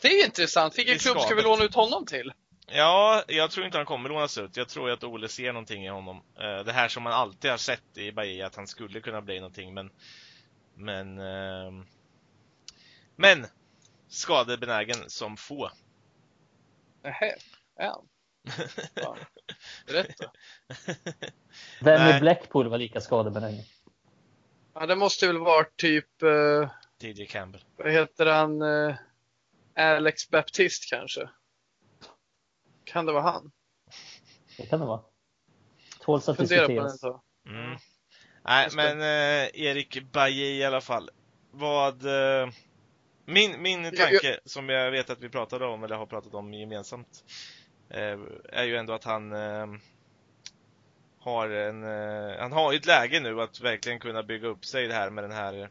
Det är intressant. Vilken klubb ska vi låna ut honom till? Ja, jag tror inte han kommer lånas ut. Jag tror att Ole ser någonting i honom. Eh, det här som man alltid har sett i Bahia, att han skulle kunna bli någonting, men... Men... Eh, men! Skadebenägen som få. Nähä, är han? Berätta. Vem i Blackpool var lika skadebenägen? Ja, det måste väl vara typ... Uh, DJ Campbell. Vad heter han? Uh, Alex Baptist kanske? Kan det vara han? Det kan det vara. Tåls att diskuteras. Mm. Nej, men eh, Erik Baye i alla fall. Vad... Eh, min, min tanke, jag, som jag vet att vi pratade om, eller har pratat om gemensamt, eh, är ju ändå att han eh, har en... Eh, han har ju ett läge nu att verkligen kunna bygga upp sig det här med den här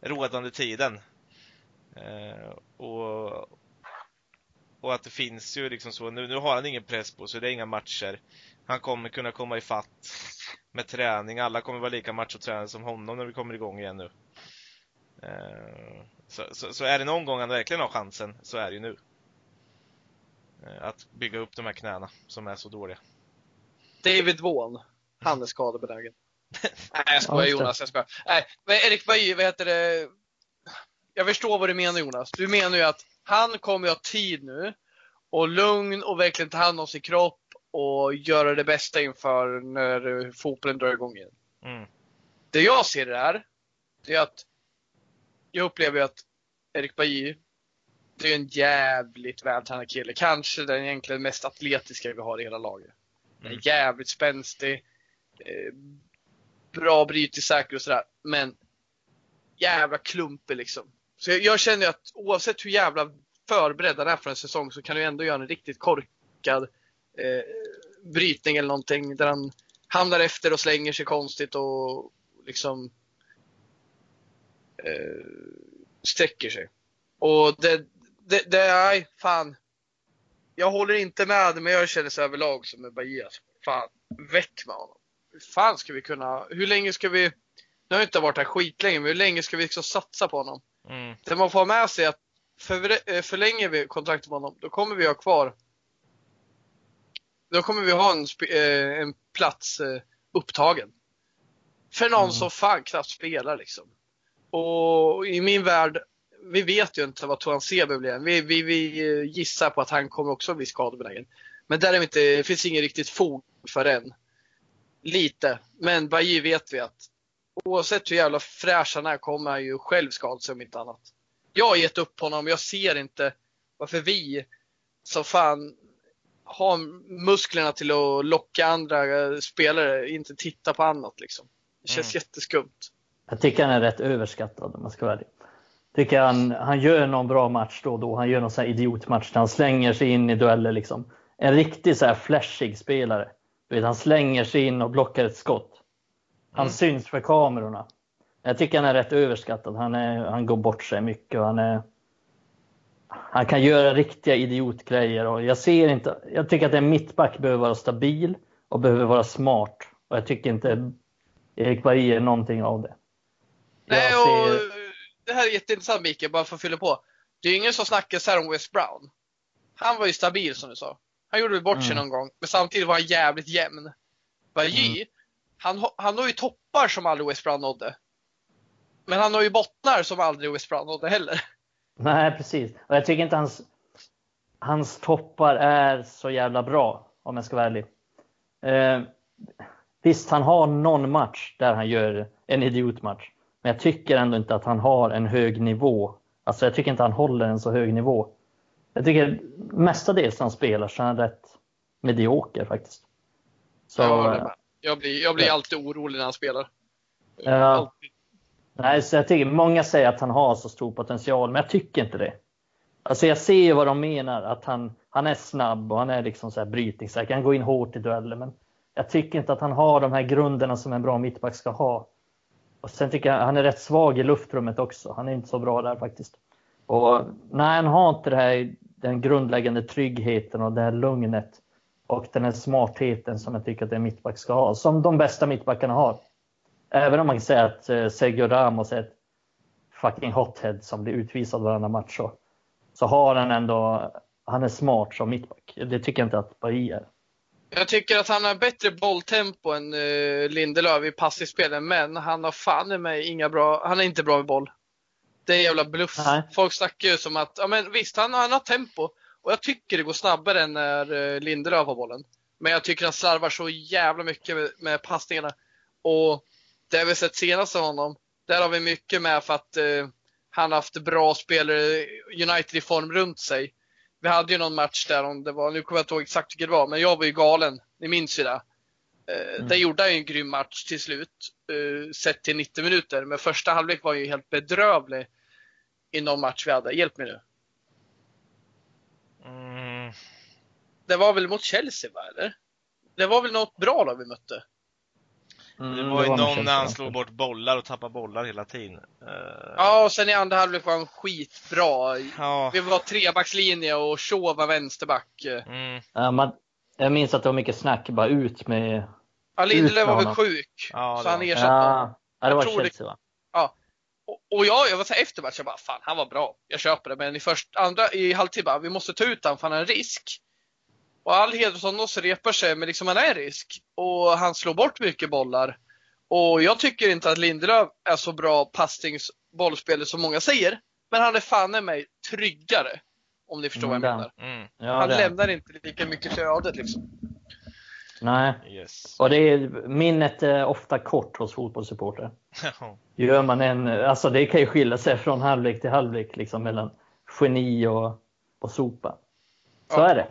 rådande tiden. Och, och att det finns ju liksom så, nu, nu har han ingen press på sig, det är inga matcher. Han kommer kunna komma i fatt med träning, alla kommer vara lika machotränade som honom när vi kommer igång igen nu. Så, så, så, är det någon gång han verkligen har chansen, så är det ju nu. Eh, att bygga upp de här knäna som är så dåliga. David Vaughan, han är skadebenägen. (laughs) Nej, jag skojar Jonas, jag skojar. Nej, men Erik Bajy, vad heter det? Jag förstår vad du menar Jonas. Du menar ju att han kommer ju ha tid nu och lugn och verkligen ta hand om sin kropp och göra det bästa inför när fotbollen drar igång igen. Mm. Det jag ser där, det är att jag upplever att Erik Bajy, det är en jävligt vältränad kille. Kanske den egentligen mest atletiska vi har i hela laget. Mm. Jävligt spänstig, eh, bra bryt i säker och sådär. Men jävla klumpig liksom. Så jag, jag känner att oavsett hur jävla förberedd han är för en säsong så kan du ändå göra en riktigt korkad eh, brytning eller någonting där han hamnar efter och slänger sig konstigt och liksom eh, sträcker sig. Och det, det, det, nej, fan. Jag håller inte med, men jag känner så överlag som med Bahia. Fan, väck med honom. Hur fan ska vi kunna, hur länge ska vi, nu har jag inte varit här skitlänge, men hur länge ska vi liksom satsa på honom? Mm. Det man får ha med sig är att för, eh, förlänger vi kontraktet med honom, då kommer vi ha kvar då kommer vi ha en, eh, en plats eh, upptagen. För någon mm. som fan knappt spelar liksom. Och i min värld, vi vet ju inte vad Toan Sebe blir. Vi, vi, vi gissar på att han kommer också bli skadebenägen. Men där är inte, det finns inget riktigt fog för än. Lite. Men Baji vet vi att oavsett hur jävla fräsch han är kommer han ju själv skada sig om inte annat. Jag har gett upp honom. Jag ser inte varför vi som fan har musklerna till att locka andra spelare inte titta på annat liksom. Det känns mm. jätteskumt. Jag tycker han är rätt överskattad om man ska vara ärlig. Tycker han, han gör någon bra match då och då. Han gör någon sån här idiotmatch där han slänger sig in i dueller liksom. En riktigt så här flashig spelare. Du vet, han slänger sig in och blockar ett skott. Han mm. syns för kamerorna. Jag tycker han är rätt överskattad. Han, är, han går bort sig mycket och han är... Han kan göra riktiga idiotgrejer och jag ser inte... Jag tycker att en mittback behöver vara stabil och behöver vara smart. Och jag tycker inte Erik Berg är någonting av det. Nej, och det här är jätteintressant Mikael, bara för att fylla på. Det är ju ingen som snackar så här om West Brown. Han var ju stabil som du sa. Han gjorde väl bort sig mm. någon gång, men samtidigt var han jävligt jämn. Bajy, mm. han, han har ju toppar som aldrig West Brown nådde. Men han har ju bottnar som aldrig West Brown nådde heller. Nej, precis. Och jag tycker inte hans, hans toppar är så jävla bra, om jag ska vara ärlig. Eh, visst, han har någon match där han gör en idiotmatch. Men jag tycker ändå inte att han har en hög nivå. Alltså jag tycker inte han håller en så hög nivå. Jag tycker mestadels han spelar så är han rätt medioker faktiskt. Så, jag, jag, blir, jag blir alltid orolig när han spelar. Ja. Nej, så jag tycker, många säger att han har så stor potential, men jag tycker inte det. Alltså jag ser ju vad de menar, att han, han är snabb och han är liksom så här brytningssäker. Han går in hårt i dueller, men jag tycker inte att han har de här grunderna som en bra mittback ska ha. Och sen tycker jag han är rätt svag i luftrummet också. Han är inte så bra där faktiskt. Och nej, han har inte det här, den grundläggande tryggheten och det här lugnet och den här smartheten som jag tycker att en mittback ska ha, som de bästa mittbackarna har. Även om man kan säga att eh, Sergio Ramos är ett fucking hothead som blir utvisad varannan match så, så har han ändå, han är smart som mittback. Det tycker jag inte att Bahia är. Jag tycker att han har bättre bolltempo än uh, Lindelöf i passningsspelen, men han har fan i mig inga bra, han är inte bra med boll. Det är jävla bluff. Nej. Folk snackar ju som att, ja men visst, han, han har tempo. Och jag tycker det går snabbare än när uh, Lindelöf har bollen. Men jag tycker han slarvar så jävla mycket med, med passningarna. Och det vi sett senast av honom, där har vi mycket med för att uh, han haft bra spelare, United i form runt sig vi hade ju någon match där, om det var, nu kommer jag inte ihåg exakt vilket det var, men jag var ju galen. Ni minns ju det. Eh, mm. Där gjorde han ju en grym match till slut, uh, sett till 90 minuter. Men första halvlek var ju helt bedrövlig i någon match vi hade. Hjälp mig nu. Mm. Det var väl mot Chelsea, va? Eller? Det var väl något bra lag vi mötte? Mm, det var ju någon när han slog bort bollar och tappade bollar hela tiden. Uh... Ja, och sen i andra halvlek var han skitbra. Ja. Vi var trebackslinje och Shaw var vänsterback. Mm. Ja, man, jag minns att det var mycket snack bara ut med... Ja, Lindelöf var väl sjuk, ja, så han ersatte ja. ja, det var Chelsea va? Ja. Och, och jag, jag var så här efter matchen, jag bara fan han var bra, jag köper det. Men i först, andra, i halvtid bara, vi måste ta ut honom för han har en risk. Och all så repar sig, men liksom han är risk. Och han slår bort mycket bollar. Och jag tycker inte att Lindelöf är så bra passningsbollspelare som många säger. Men han är fan i mig tryggare. Om ni förstår mm, vad jag menar. Mm. Ja, han det. lämnar inte lika mycket till ödet liksom. Nej, yes. och det är, minnet är ofta kort hos fotbollssupportrar. Gör man en, alltså det kan ju skilja sig från halvlek till halvlek liksom mellan geni och, och sopa. Så ja. är det.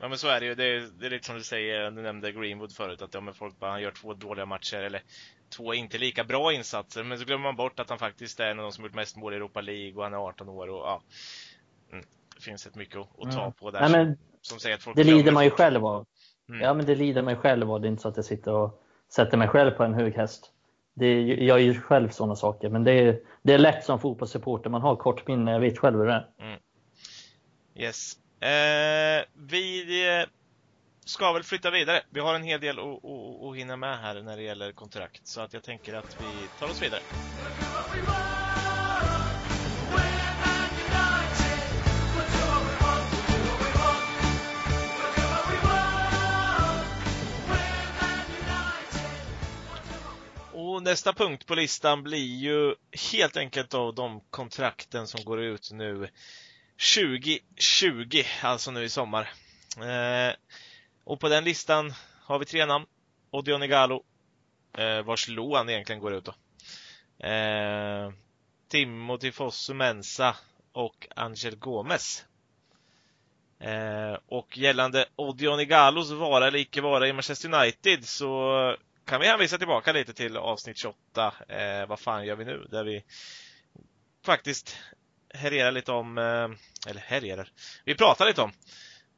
Ja men så är det ju. Det är, det är lite som du säger, du nämnde Greenwood förut, att ja, men folk bara, han gör två dåliga matcher eller två inte lika bra insatser. Men så glömmer man bort att han faktiskt är en av de som gjort mest mål i Europa League och han är 18 år och ja. Mm, det finns ett mycket att, att ta mm. på där. Nej, men, som, säger att folk det lider man ju själv av. Mm. Ja men det lider man ju själv av. Det är inte så att jag sitter och sätter mig själv på en hög häst. Det jag gör ju själv sådana saker, men det är, det är lätt som fotbollssupporter. Man har kort minne, jag vet själv hur det är. Mm. Yes. Eh, vi eh, ska väl flytta vidare. Vi har en hel del att, att hinna med här när det gäller kontrakt, så att jag tänker att vi tar oss vidare. Och nästa punkt på listan blir ju helt enkelt då de kontrakten som går ut nu 2020, alltså nu i sommar. Eh, och på den listan har vi tre namn. Odion Igalo, eh, vars lån egentligen går ut då. Eh, Timothy Fosu Mensa och Angel Gomes. Eh, och gällande Odion Igalos vara eller icke vara i Manchester United så kan vi hänvisa tillbaka lite till avsnitt 28, eh, vad fan gör vi nu? Där vi faktiskt herrerar lite om, eh, eller herrerar, vi pratar lite om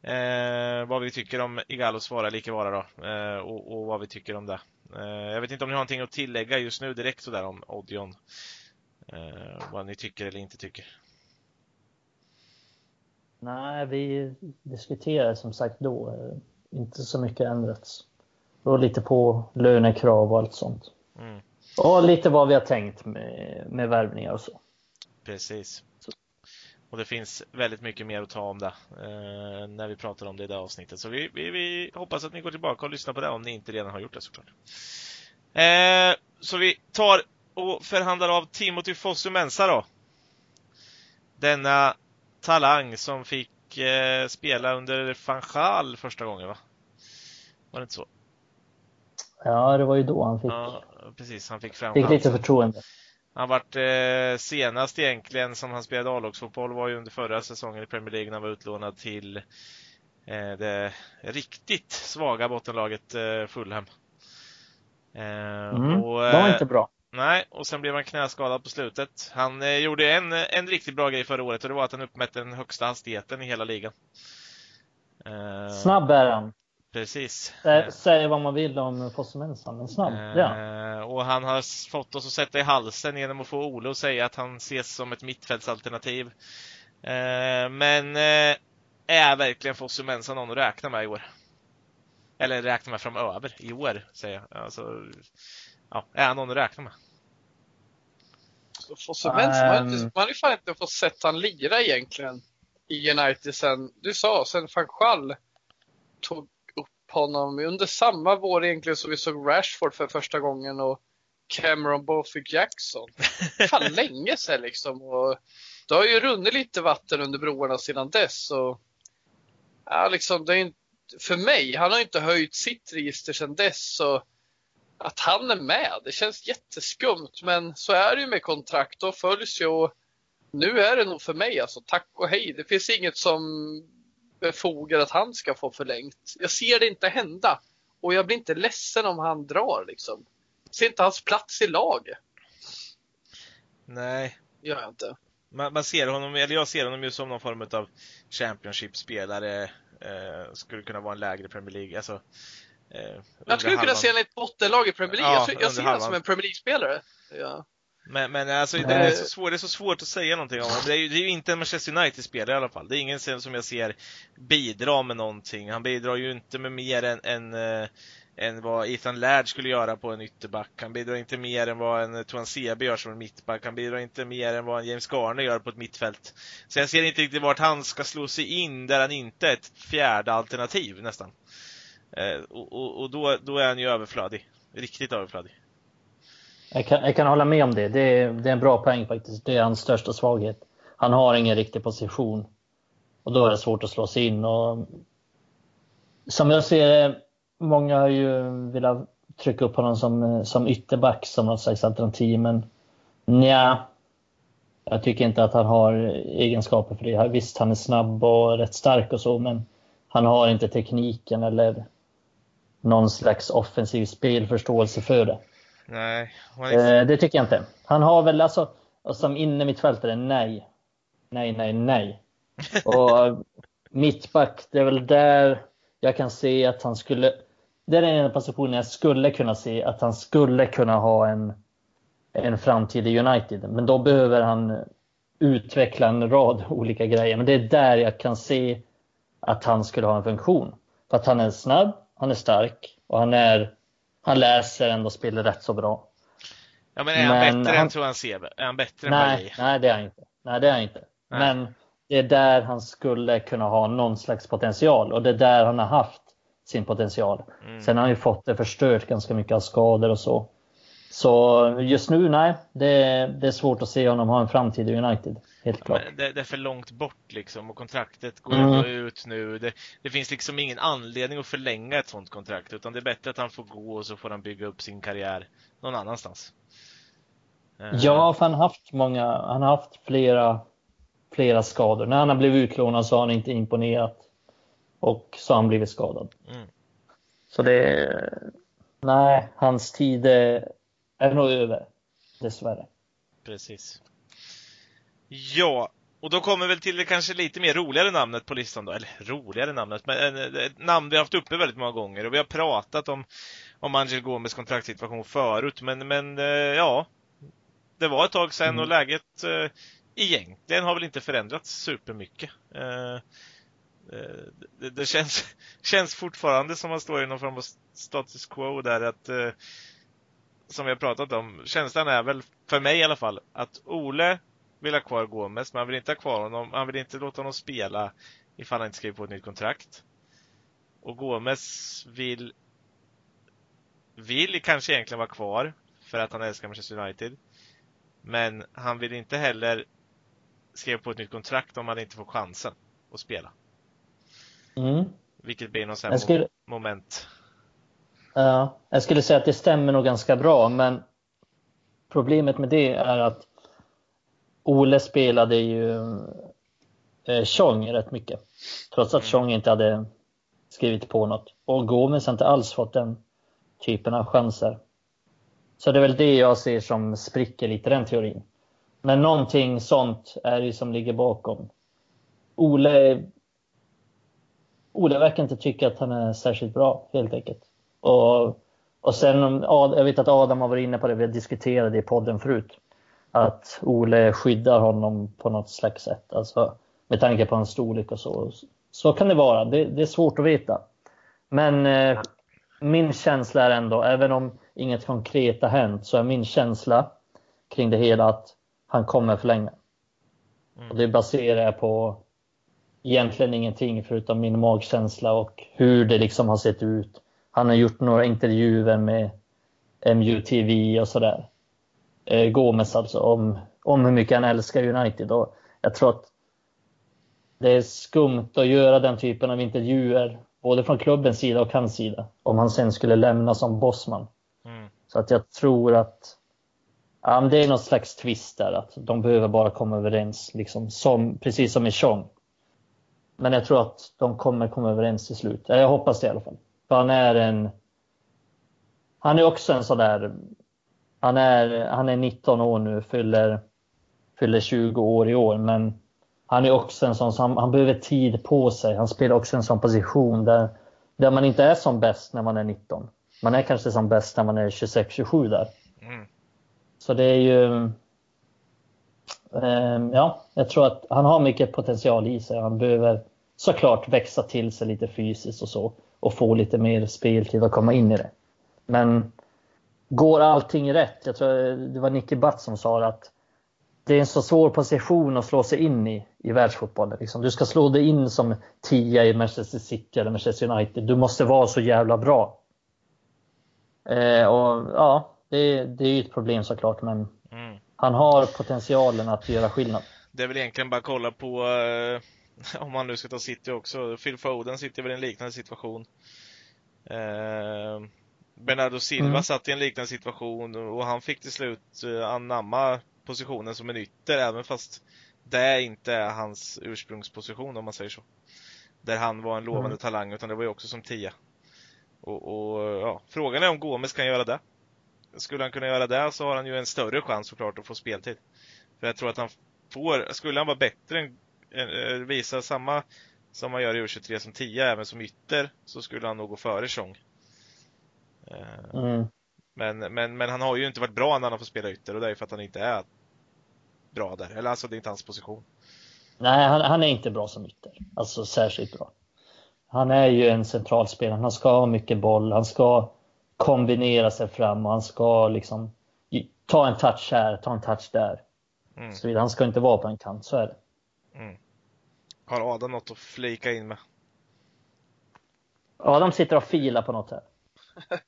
Eh, vad vi tycker om Igalos vara icke vara då. Eh, och, och, vad vi tycker om det. Eh, jag vet inte om ni har någonting att tillägga just nu direkt sådär om Odion. Eh, vad ni tycker eller inte tycker. Nej, vi diskuterade som sagt då. Eh, inte så mycket ändrats. Och lite på lönekrav och allt sånt. Mm. Och lite vad vi har tänkt med, med värvningar och så. Precis. Och det finns väldigt mycket mer att ta om det eh, när vi pratar om det i det avsnittet. Så vi, vi, vi, hoppas att ni går tillbaka och lyssnar på det om ni inte redan har gjort det såklart. Eh, så vi tar och förhandlar av Timothy Fosu Mensa då. Denna talang som fick eh, spela under Fanchal första gången va? Var det inte så? Ja, det var ju då han fick. Ja, precis. Han fick fram Fick lite förtroende. Han vart eh, senast egentligen som han spelade A-lagsfotboll var ju under förra säsongen i Premier League när han var utlånad till eh, det riktigt svaga bottenlaget eh, Fulham. Eh, mm, och, det var inte bra. Nej, och sen blev han knäskadad på slutet. Han eh, gjorde en, en riktigt bra grej förra året och det var att han uppmätte den högsta hastigheten i hela ligan. Eh, Snabb är han. Precis. Säg vad man vill om Fosse men snabb, ja. Och han har fått oss att sätta i halsen genom att få Ole att säga att han ses som ett mittfältsalternativ. Eh, men eh, är verkligen Fosse någon att räkna med i år? Eller räkna med framöver, i år, säger jag. Alltså, ja, är han någon att räkna med? Fosse um... man har ju fan inte fått sett han lira egentligen i United sen, du sa, sen van Schall tog honom under samma vår egentligen som vi såg Rashford för första gången och Cameron Bofick Jackson. Fan (laughs) länge sedan liksom. Och det har ju runnit lite vatten under broarna sedan dess. Och, ja, liksom, det är inte, för mig, han har inte höjt sitt register sedan dess. Så att han är med, det känns jätteskumt. Men så är det ju med kontrakt. Då följs ju. Och nu är det nog för mig alltså, tack och hej. Det finns inget som befogar att han ska få förlängt. Jag ser det inte hända. Och jag blir inte ledsen om han drar liksom. Jag ser inte hans plats i laget. Nej. Gör jag inte. Man, man, ser honom, eller jag ser honom ju som någon form av Championship-spelare. Eh, skulle kunna vara en lägre Premier League. Alltså, eh, jag skulle kunna se honom i ett bottenlag i Premier League. Ja, jag, jag ser honom som en Premier League-spelare. Ja. Men, men alltså, det är, så svårt, det är så svårt att säga någonting om honom. Det är ju, det är ju inte en Manchester United-spelare i alla fall. Det är ingen som jag ser bidra med någonting. Han bidrar ju inte med mer än, än, äh, än vad Ethan Laird skulle göra på en ytterback. Han bidrar inte mer än vad en Tuan Sebe gör som en mittback. Han bidrar inte mer än vad en James Garner gör på ett mittfält. Så jag ser inte riktigt vart han ska slå sig in där han inte är ett fjärde alternativ nästan. Eh, och, och, och då, då är han ju överflödig. Riktigt överflödig. Jag kan, jag kan hålla med om det. Det är, det är en bra poäng faktiskt. Det är hans största svaghet. Han har ingen riktig position. Och då är det svårt att slå sig in. Och, som jag ser det, många har ju velat trycka upp honom som, som ytterback som något slags alternativ. Men nja, jag tycker inte att han har egenskaper för det. Visst, han är snabb och rätt stark och så, men han har inte tekniken eller någon slags offensiv spelförståelse för det. Nej. Eh, det tycker jag inte. Han har väl alltså, som inne mittfältare, nej. Nej, nej, nej. Och (laughs) mittback, det är väl där jag kan se att han skulle... Det är den enda positionen jag skulle kunna se att han skulle kunna ha en, en framtid i United. Men då behöver han utveckla en rad (laughs) olika grejer. Men det är där jag kan se att han skulle ha en funktion. För att han är snabb, han är stark och han är han läser ändå spelet rätt så bra. Ja, men är han men bättre han... än Tuan Sebe? Är han bättre nej, än Marie? Nej, det är han inte. Nej, det är han inte. Nej. Men det är där han skulle kunna ha någon slags potential och det är där han har haft sin potential. Mm. Sen har han ju fått det förstört ganska mycket av skador och så. Så just nu, nej, det, det är svårt att se honom ha en framtid i United. Helt klart. Det, det, är för långt bort liksom och kontraktet går mm. ut nu. Det, det, finns liksom ingen anledning att förlänga ett sånt kontrakt utan det är bättre att han får gå och så får han bygga upp sin karriär någon annanstans. Eh. Ja, för han har haft många, han har haft flera, flera skador. När han har blivit utlånad så har han inte imponerat och så har han blivit skadad. Mm. Så det, nej, hans tid är är nog över. Dessvärre. Precis. Ja, och då kommer vi till det kanske lite mer roligare namnet på listan då, eller roligare namnet, men ett namn vi har haft uppe väldigt många gånger och vi har pratat om, om Angel Gomes kontraktssituation förut, men, men eh, ja, det var ett tag sedan mm. och läget eh, egentligen har väl inte förändrats supermycket. Eh, eh, det, det känns, (laughs) känns fortfarande som man står i någon form av status quo där att eh, som vi har pratat om, känslan är väl, för mig i alla fall, att Ole vill ha kvar Gomes, men han vill inte ha kvar honom, han vill inte låta honom spela ifall han inte skriver på ett nytt kontrakt. Och Gomes vill vill kanske egentligen vara kvar för att han älskar Manchester United. Men han vill inte heller skriva på ett nytt kontrakt om han inte får chansen att spela. Mm. Vilket blir någon sån här skulle... moment. Ja, jag skulle säga att det stämmer nog ganska bra, men problemet med det är att Ole spelade ju eh, Chong rätt mycket. Trots att mm. Chong inte hade skrivit på något. Och Gomes har inte alls fått den typen av chanser. Så det är väl det jag ser som spricker lite, den teorin. Men någonting sånt är det som ligger bakom. Ole, Ole verkar inte tycka att han är särskilt bra, helt enkelt. Och, och sen, jag vet att Adam har varit inne på det, vi har diskuterat det i podden förut. Att Ole skyddar honom på något slags sätt. Alltså, med tanke på hans storlek och så. Så kan det vara, det, det är svårt att veta. Men eh, min känsla är ändå, även om inget konkret har hänt, så är min känsla kring det hela att han kommer förlänga. Mm. Och det baserar jag på egentligen ingenting förutom min magkänsla och hur det liksom har sett ut. Han har gjort några intervjuer med MUTV och sådär. Eh, Gomes alltså, om, om hur mycket han älskar United. Och jag tror att det är skumt att göra den typen av intervjuer, både från klubbens sida och hans sida, om han sen skulle lämna som bossman. Mm. Så att jag tror att ja, det är något slags twist där, att de behöver bara komma överens, liksom, som, precis som i Chong. Men jag tror att de kommer komma överens till slut. Jag hoppas det i alla fall. För han är en... Han är också en sån där... Han är, han är 19 år nu, fyller, fyller 20 år i år, men han är också en sån som han behöver tid på sig. Han spelar också en sån position där, där man inte är som bäst när man är 19. Man är kanske som bäst när man är 26-27 där. Mm. Så det är ju... Eh, ja, jag tror att han har mycket potential i sig. Han behöver såklart växa till sig lite fysiskt och så och få lite mer speltid och komma in i det. Men går allting rätt? Jag tror det var Nicky Butt som sa att det är en så svår position att slå sig in i i världsfotbollen. Liksom. Du ska slå dig in som tia i Manchester City eller Manchester United. Du måste vara så jävla bra. Eh, och ja, det, det är ju ett problem såklart, men mm. han har potentialen att göra skillnad. Det är väl egentligen bara att kolla på eh (laughs) om man nu ska ta City också. Phil Foden sitter väl i en liknande situation. Eh, Bernardo Silva mm. satt i en liknande situation och han fick till slut eh, anamma positionen som en ytter även fast det inte är hans ursprungsposition om man säger så. Där han var en lovande mm. talang utan det var ju också som tia. Och, och, ja, frågan är om Gomes kan göra det. Skulle han kunna göra det så har han ju en större chans såklart att få speltid. För jag tror att han får, skulle han vara bättre än Eh, visar samma som man gör i U23 som 10 även som ytter så skulle han nog gå före Chong. Eh, mm. Men, men, men han har ju inte varit bra när han får spela ytter och det är för att han inte är bra där. Eller alltså det är inte hans position. Nej, han, han är inte bra som ytter. Alltså särskilt bra. Han är ju en centralspelare. Han ska ha mycket boll. Han ska kombinera sig fram och han ska liksom ta en touch här, ta en touch där. Mm. Så han ska inte vara på en kant, så är det. Mm. Har Adam något att flika in med? Adam sitter och filar på något här. (laughs)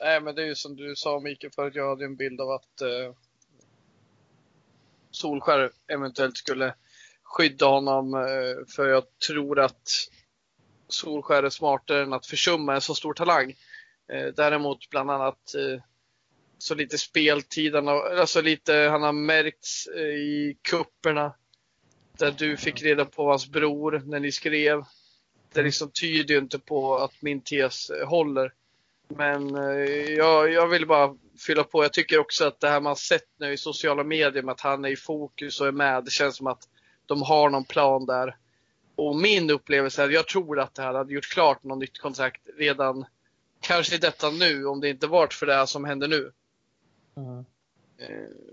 Nej, men det är ju som du sa Mikael förut, jag hade en bild av att eh, Solskär eventuellt skulle skydda honom eh, för jag tror att Solskär är smartare än att försumma en så stor talang. Eh, däremot bland annat eh, så lite speltid, alltså lite, han har märkts eh, i kupperna där du fick reda på hans bror när ni skrev. Det liksom tyder ju inte på att min tes eh, håller. Men eh, jag, jag vill bara fylla på. Jag tycker också att det här man sett nu i sociala medier med att han är i fokus och är med. Det känns som att de har någon plan där. Och min upplevelse är att jag tror att det här hade gjort klart något nytt kontrakt redan, kanske detta nu, om det inte varit för det som händer nu. Mm.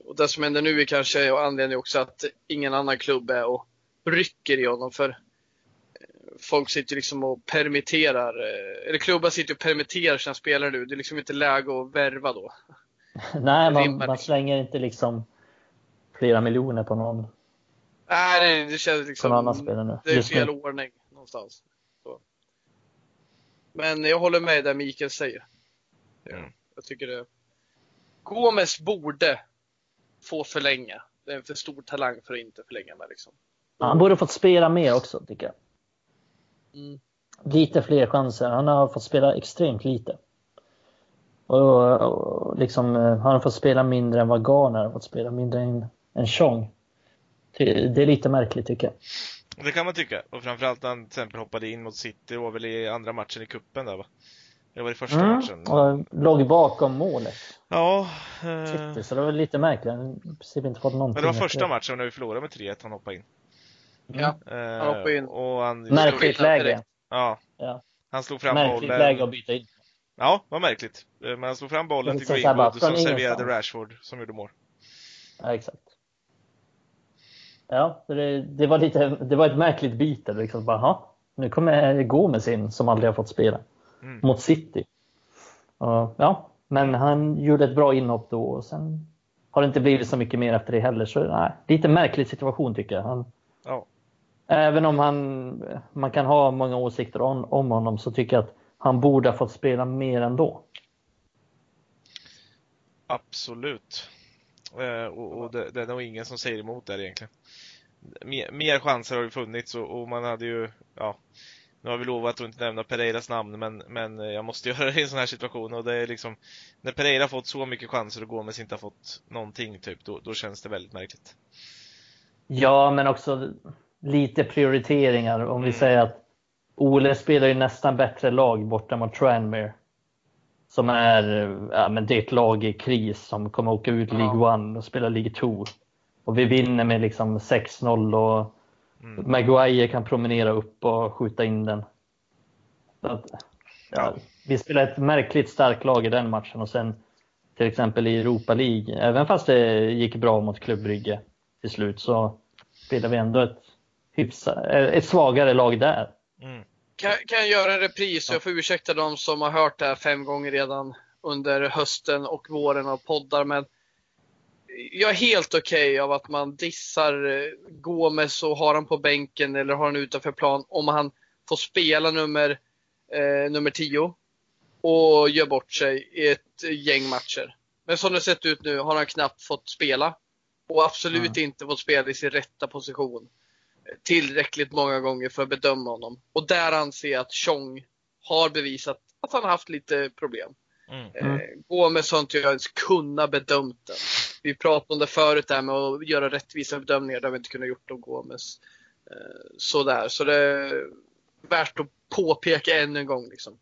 Och det som händer nu är kanske anledningen också att ingen annan klubb är och rycker i honom. För eh, folk sitter liksom och permitterar, eh, eller klubbar sitter och permitterar sina spelare nu. Det är liksom inte läge att värva då. (laughs) Nej, man, man slänger inte liksom flera miljoner på någon. Nej, det, det känns liksom. På annan spelare nu. Det är fel ordning någonstans. Så. Men jag håller med där Mikael säger. Mm. Jag tycker det. Gomes borde få förlänga. Det är en för stor talang för att inte förlänga med liksom. Han borde fått spela mer också, tycker jag. Lite fler chanser. Han har fått spela extremt lite. Och, och liksom, han har fått spela mindre än vad Garner har fått spela, mindre än, än Chong. Det är lite märkligt tycker jag. Det kan man tycka. Och framförallt när han till exempel hoppade in mot City, det var väl i andra matchen i kuppen där va? Det var i första mm, matchen. Och låg bakom målet. Ja. Eh... City, så det var lite märkligt. Han har inte fått någonting. Men det var första matchen när vi förlorade med 3-1 han hoppade in. Ja, eh, han hoppade in. Och han... Märkligt läge. Ja. ja. Han slog fram märkligt bollen. Märkligt läge att byta in. Ja, vad märkligt. Eh, men han slog fram bollen till Greenwood som serverade Rashford som gjorde mål. Ja, exakt. Ja, det, det, var lite, det var ett märkligt byte. Liksom. Bara, nu kommer Gomes in som aldrig har fått spela mm. mot City. Och, ja, men han gjorde ett bra inhopp då och sen har det inte blivit så mycket mer efter det heller. Så nej, lite märklig situation tycker jag. Han, ja. Även om han, man kan ha många åsikter om, om honom så tycker jag att han borde ha fått spela mer ändå. Absolut. Eh, och, och det, det, är nog ingen som säger emot där egentligen. Mer, mer chanser har ju funnits och, och, man hade ju, ja, nu har vi lovat att inte nämna Pereiras namn men, men jag måste (laughs) göra det i en sån här situation och det är liksom När Pereira fått så mycket chanser och Gomes inte har fått någonting typ, då, då känns det väldigt märkligt. Ja, men också lite prioriteringar. Om vi mm. säger att Ole spelar ju nästan bättre lag borta mot Tranmere. Som är, ja, men det är ett lag i kris som kommer åka ut League ja. och spela League 2. Och vi vinner med liksom 6-0 och mm. Maguire kan promenera upp och skjuta in den. Att, ja, vi spelade ett märkligt starkt lag i den matchen och sen till exempel i Europa League, även fast det gick bra mot Klubb Brygge till slut så spelade vi ändå ett, hyfsa, ett svagare lag där. Mm. Kan, kan jag göra en repris? Jag får ursäkta de som har hört det här fem gånger redan under hösten och våren av poddar, men jag är helt okej okay av att man dissar eh, Gomes och har han på bänken eller har han utanför plan om han får spela nummer, eh, nummer 10 och gör bort sig i ett gäng matcher. Men som det sett ut nu har han knappt fått spela och absolut mm. inte fått spela i sin rätta position tillräckligt många gånger för att bedöma honom. Och där anser jag att Chong har bevisat att han har haft lite problem. Mm. Eh, Gomes har inte jag ens kunnat bedömt den. Vi pratade om det förut där med att göra rättvisa bedömningar, det har vi inte kunnat gjort om Gomes. Eh, sådär, så det är värt att påpeka ännu en gång. Liksom.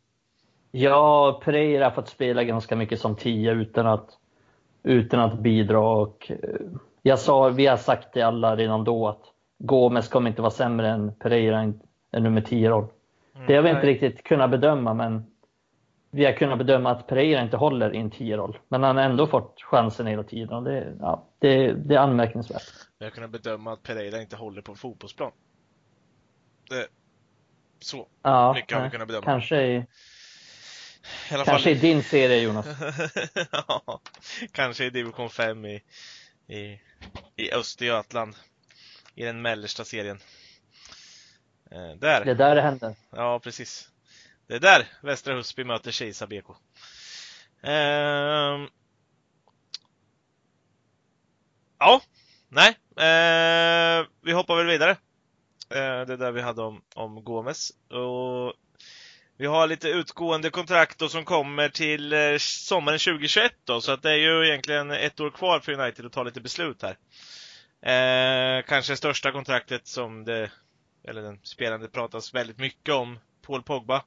Ja, Pereira har fått spela ganska mycket som tia utan att, utan att bidra. Och, eh, jag sa, vi har sagt det alla redan då att Gomes kommer inte vara sämre än Pereira en, en nummer 10-roll. Mm, det har vi inte riktigt kunnat bedöma, men vi har kunnat bedöma att Pereira inte håller i en 10-roll. Men han har ändå fått chansen hela tiden och det, ja, det, det är anmärkningsvärt. Vi har kunnat bedöma att Pereira inte håller på en fotbollsplan. Det, så ja, mycket har vi kunnat bedöma. Kanske i, i kanske fall... i din serie Jonas. (laughs) ja, kanske i division 5 i, i, i Östergötland i den mellersta serien. Eh, där. Det är där det händer. Ja, precis. Det är där Västra Husby möter Kisa BK. Eh, ja, nej. Eh, vi hoppar väl vidare. Eh, det där vi hade om, om Gomes. Och vi har lite utgående kontrakt då som kommer till eh, sommaren 2021 då, så att det är ju egentligen ett år kvar för United att ta lite beslut här. Eh, kanske största kontraktet som det, eller den spelande pratas väldigt mycket om, Paul Pogba.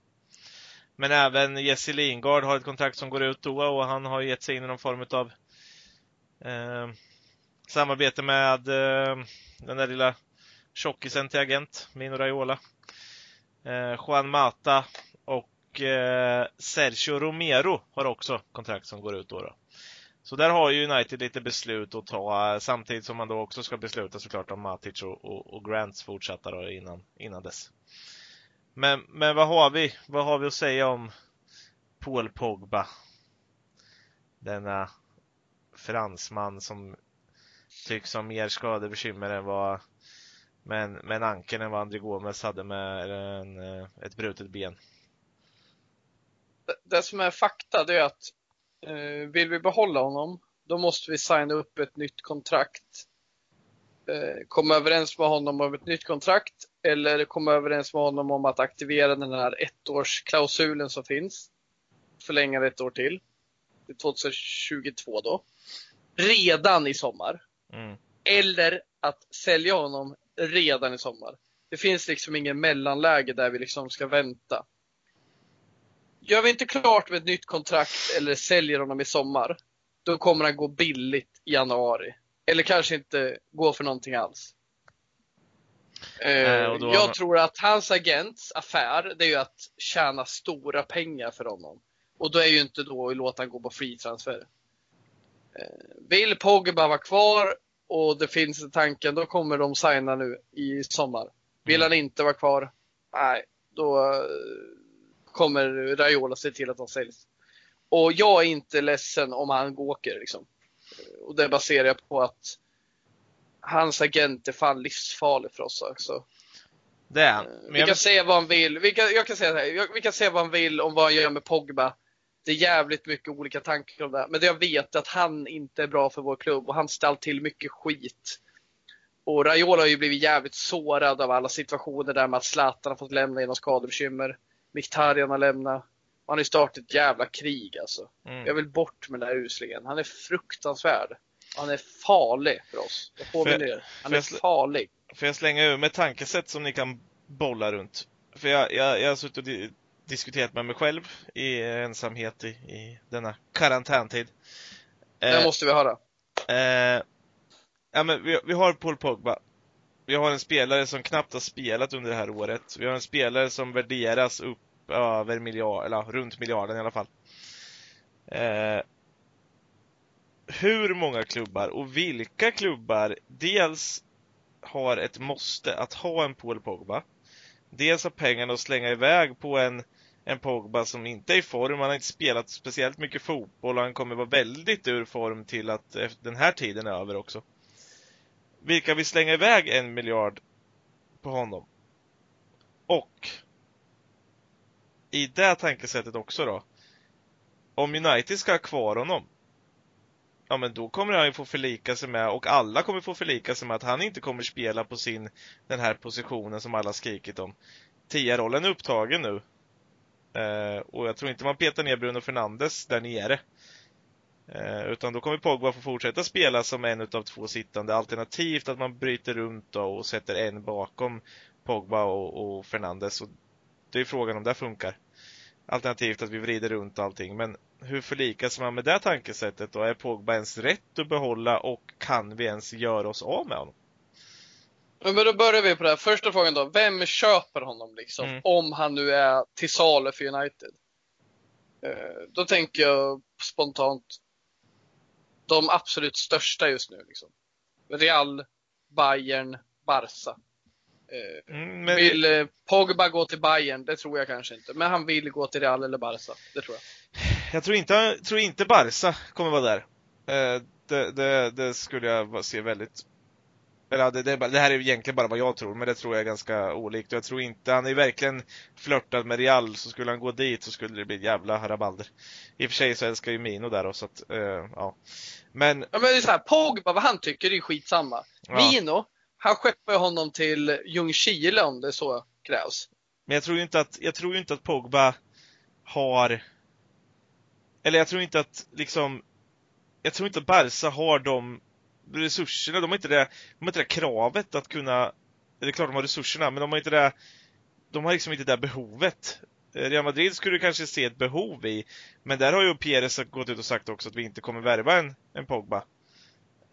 Men även Jesse Lingard har ett kontrakt som går ut då och han har gett sig in i någon form av eh, samarbete med eh, den där lilla tjockisen till agent, Mino Raiola. Eh, Juan Mata och eh, Sergio Romero har också kontrakt som går ut då. då. Så där har ju United lite beslut att ta samtidigt som man då också ska besluta såklart om Matic och, och, och Grants fortsatta då innan, innan dess. Men, men vad har vi? Vad har vi att säga om Paul Pogba? Denna fransman som tycks ha mer skadebekymmer än vad men, men ankeln än vad André Gomes hade med en, eh, ett brutet ben. Det, som är fakta det är att vill vi behålla honom då måste vi signa upp ett nytt kontrakt. Eh, komma överens med honom om ett nytt kontrakt eller komma överens med honom om att aktivera den här ettårsklausulen som finns. Förlänga det ett år till. Till 2022 då. Redan i sommar. Mm. Eller att sälja honom redan i sommar. Det finns liksom ingen mellanläge där vi liksom ska vänta. Gör vi inte klart med ett nytt kontrakt eller säljer honom i sommar, då kommer han gå billigt i januari. Eller kanske inte gå för någonting alls. Eh, då... Jag tror att hans agents affär, det är ju att tjäna stora pengar för honom. Och då är ju inte då att låta honom gå på free transfer. Eh, vill Pogba vara kvar och det finns tanken, då kommer de signa nu i sommar. Vill han inte vara kvar, nej, då eh, kommer Raiola se till att de säljs. Och jag är inte ledsen om han åker liksom. Och det baserar jag på att hans agent är fan livsfarlig för oss också. Det är han. Eh, vi kan säga vad han vill. Vi kan, jag kan säga här, vi kan säga vad han vill om vad han gör med Pogba. Det är jävligt mycket olika tankar om det. Men jag vet att han inte är bra för vår klubb och han ställer till mycket skit. Och Raiola har ju blivit jävligt sårad av alla situationer där med att Zlatan har fått lämna genom skadebekymmer. Mkhitaryan har lämnat. Han har ju startat ett jävla krig alltså. Mm. Jag vill bort med den där uslingen. Han är fruktansvärd. Han är farlig för oss. Jag påminner Han är farlig. Får jag slänga ur med tankesätt som ni kan bolla runt? För jag, jag, jag har suttit och di diskuterat med mig själv i ensamhet i, i denna karantäntid. Det eh, måste vi höra. Eh, ja, men vi, vi har Paul Pogba. Vi har en spelare som knappt har spelat under det här året. Vi har en spelare som värderas upp över miljard, eller runt miljarden i alla fall. Eh, hur många klubbar och vilka klubbar dels har ett måste att ha en Paul Pogba. Dels har pengarna att slänga iväg på en, en Pogba som inte är i form. Han har inte spelat speciellt mycket fotboll och han kommer vara väldigt ur form till att eh, den här tiden är över också. Vilka vill slänga iväg en miljard på honom? Och i det tankesättet också då. Om United ska ha kvar honom ja men då kommer han ju få förlika sig med, och alla kommer få förlika sig med att han inte kommer spela på sin, den här positionen som alla skrikit om. Tia-rollen är upptagen nu. Eh, och jag tror inte man petar ner Bruno Fernandes där nere. Eh, utan då kommer Pogba få fortsätta spela som en utav två sittande, alternativt att man bryter runt och sätter en bakom Pogba och, och Fernandes. Och det är frågan om det funkar. Alternativt att vi vrider runt allting. Men hur förlikas man med det tankesättet då? Är Pogba ens rätt att behålla och kan vi ens göra oss av med honom? Men då börjar vi på det här. Första frågan då. Vem köper honom liksom? Mm. Om han nu är till salu för United. Eh, då tänker jag spontant de absolut största just nu. Liksom. Real, Bayern, Barca. Eh, mm, men... Vill eh, Pogba gå till Bayern? Det tror jag kanske inte. Men han vill gå till Real eller Barca. Det tror jag. Jag tror inte, tror inte Barca kommer vara där. Eh, det, det, det, skulle jag se väldigt eller det, det, det, här är egentligen bara vad jag tror, men det tror jag är ganska olikt. Jag tror inte, han är verkligen flörtat med Real, så skulle han gå dit så skulle det bli jävla rabalder. I och för sig så älskar ju Mino där då, så att, uh, ja. Men... Ja men det är såhär, Pogba, vad han tycker, det är skitsamma. Ja. Mino, han skeppar ju honom till Ljungskile om det så krävs. Men jag tror ju inte att, jag tror inte att Pogba har eller jag tror inte att liksom jag tror inte att Barca har de resurserna, de har inte det, de har inte det kravet att kunna, det är klart de har resurserna, men de har inte det, de har liksom inte det behovet. Real Madrid skulle kanske se ett behov i, men där har ju Pires gått ut och sagt också att vi inte kommer värva en, en Pogba.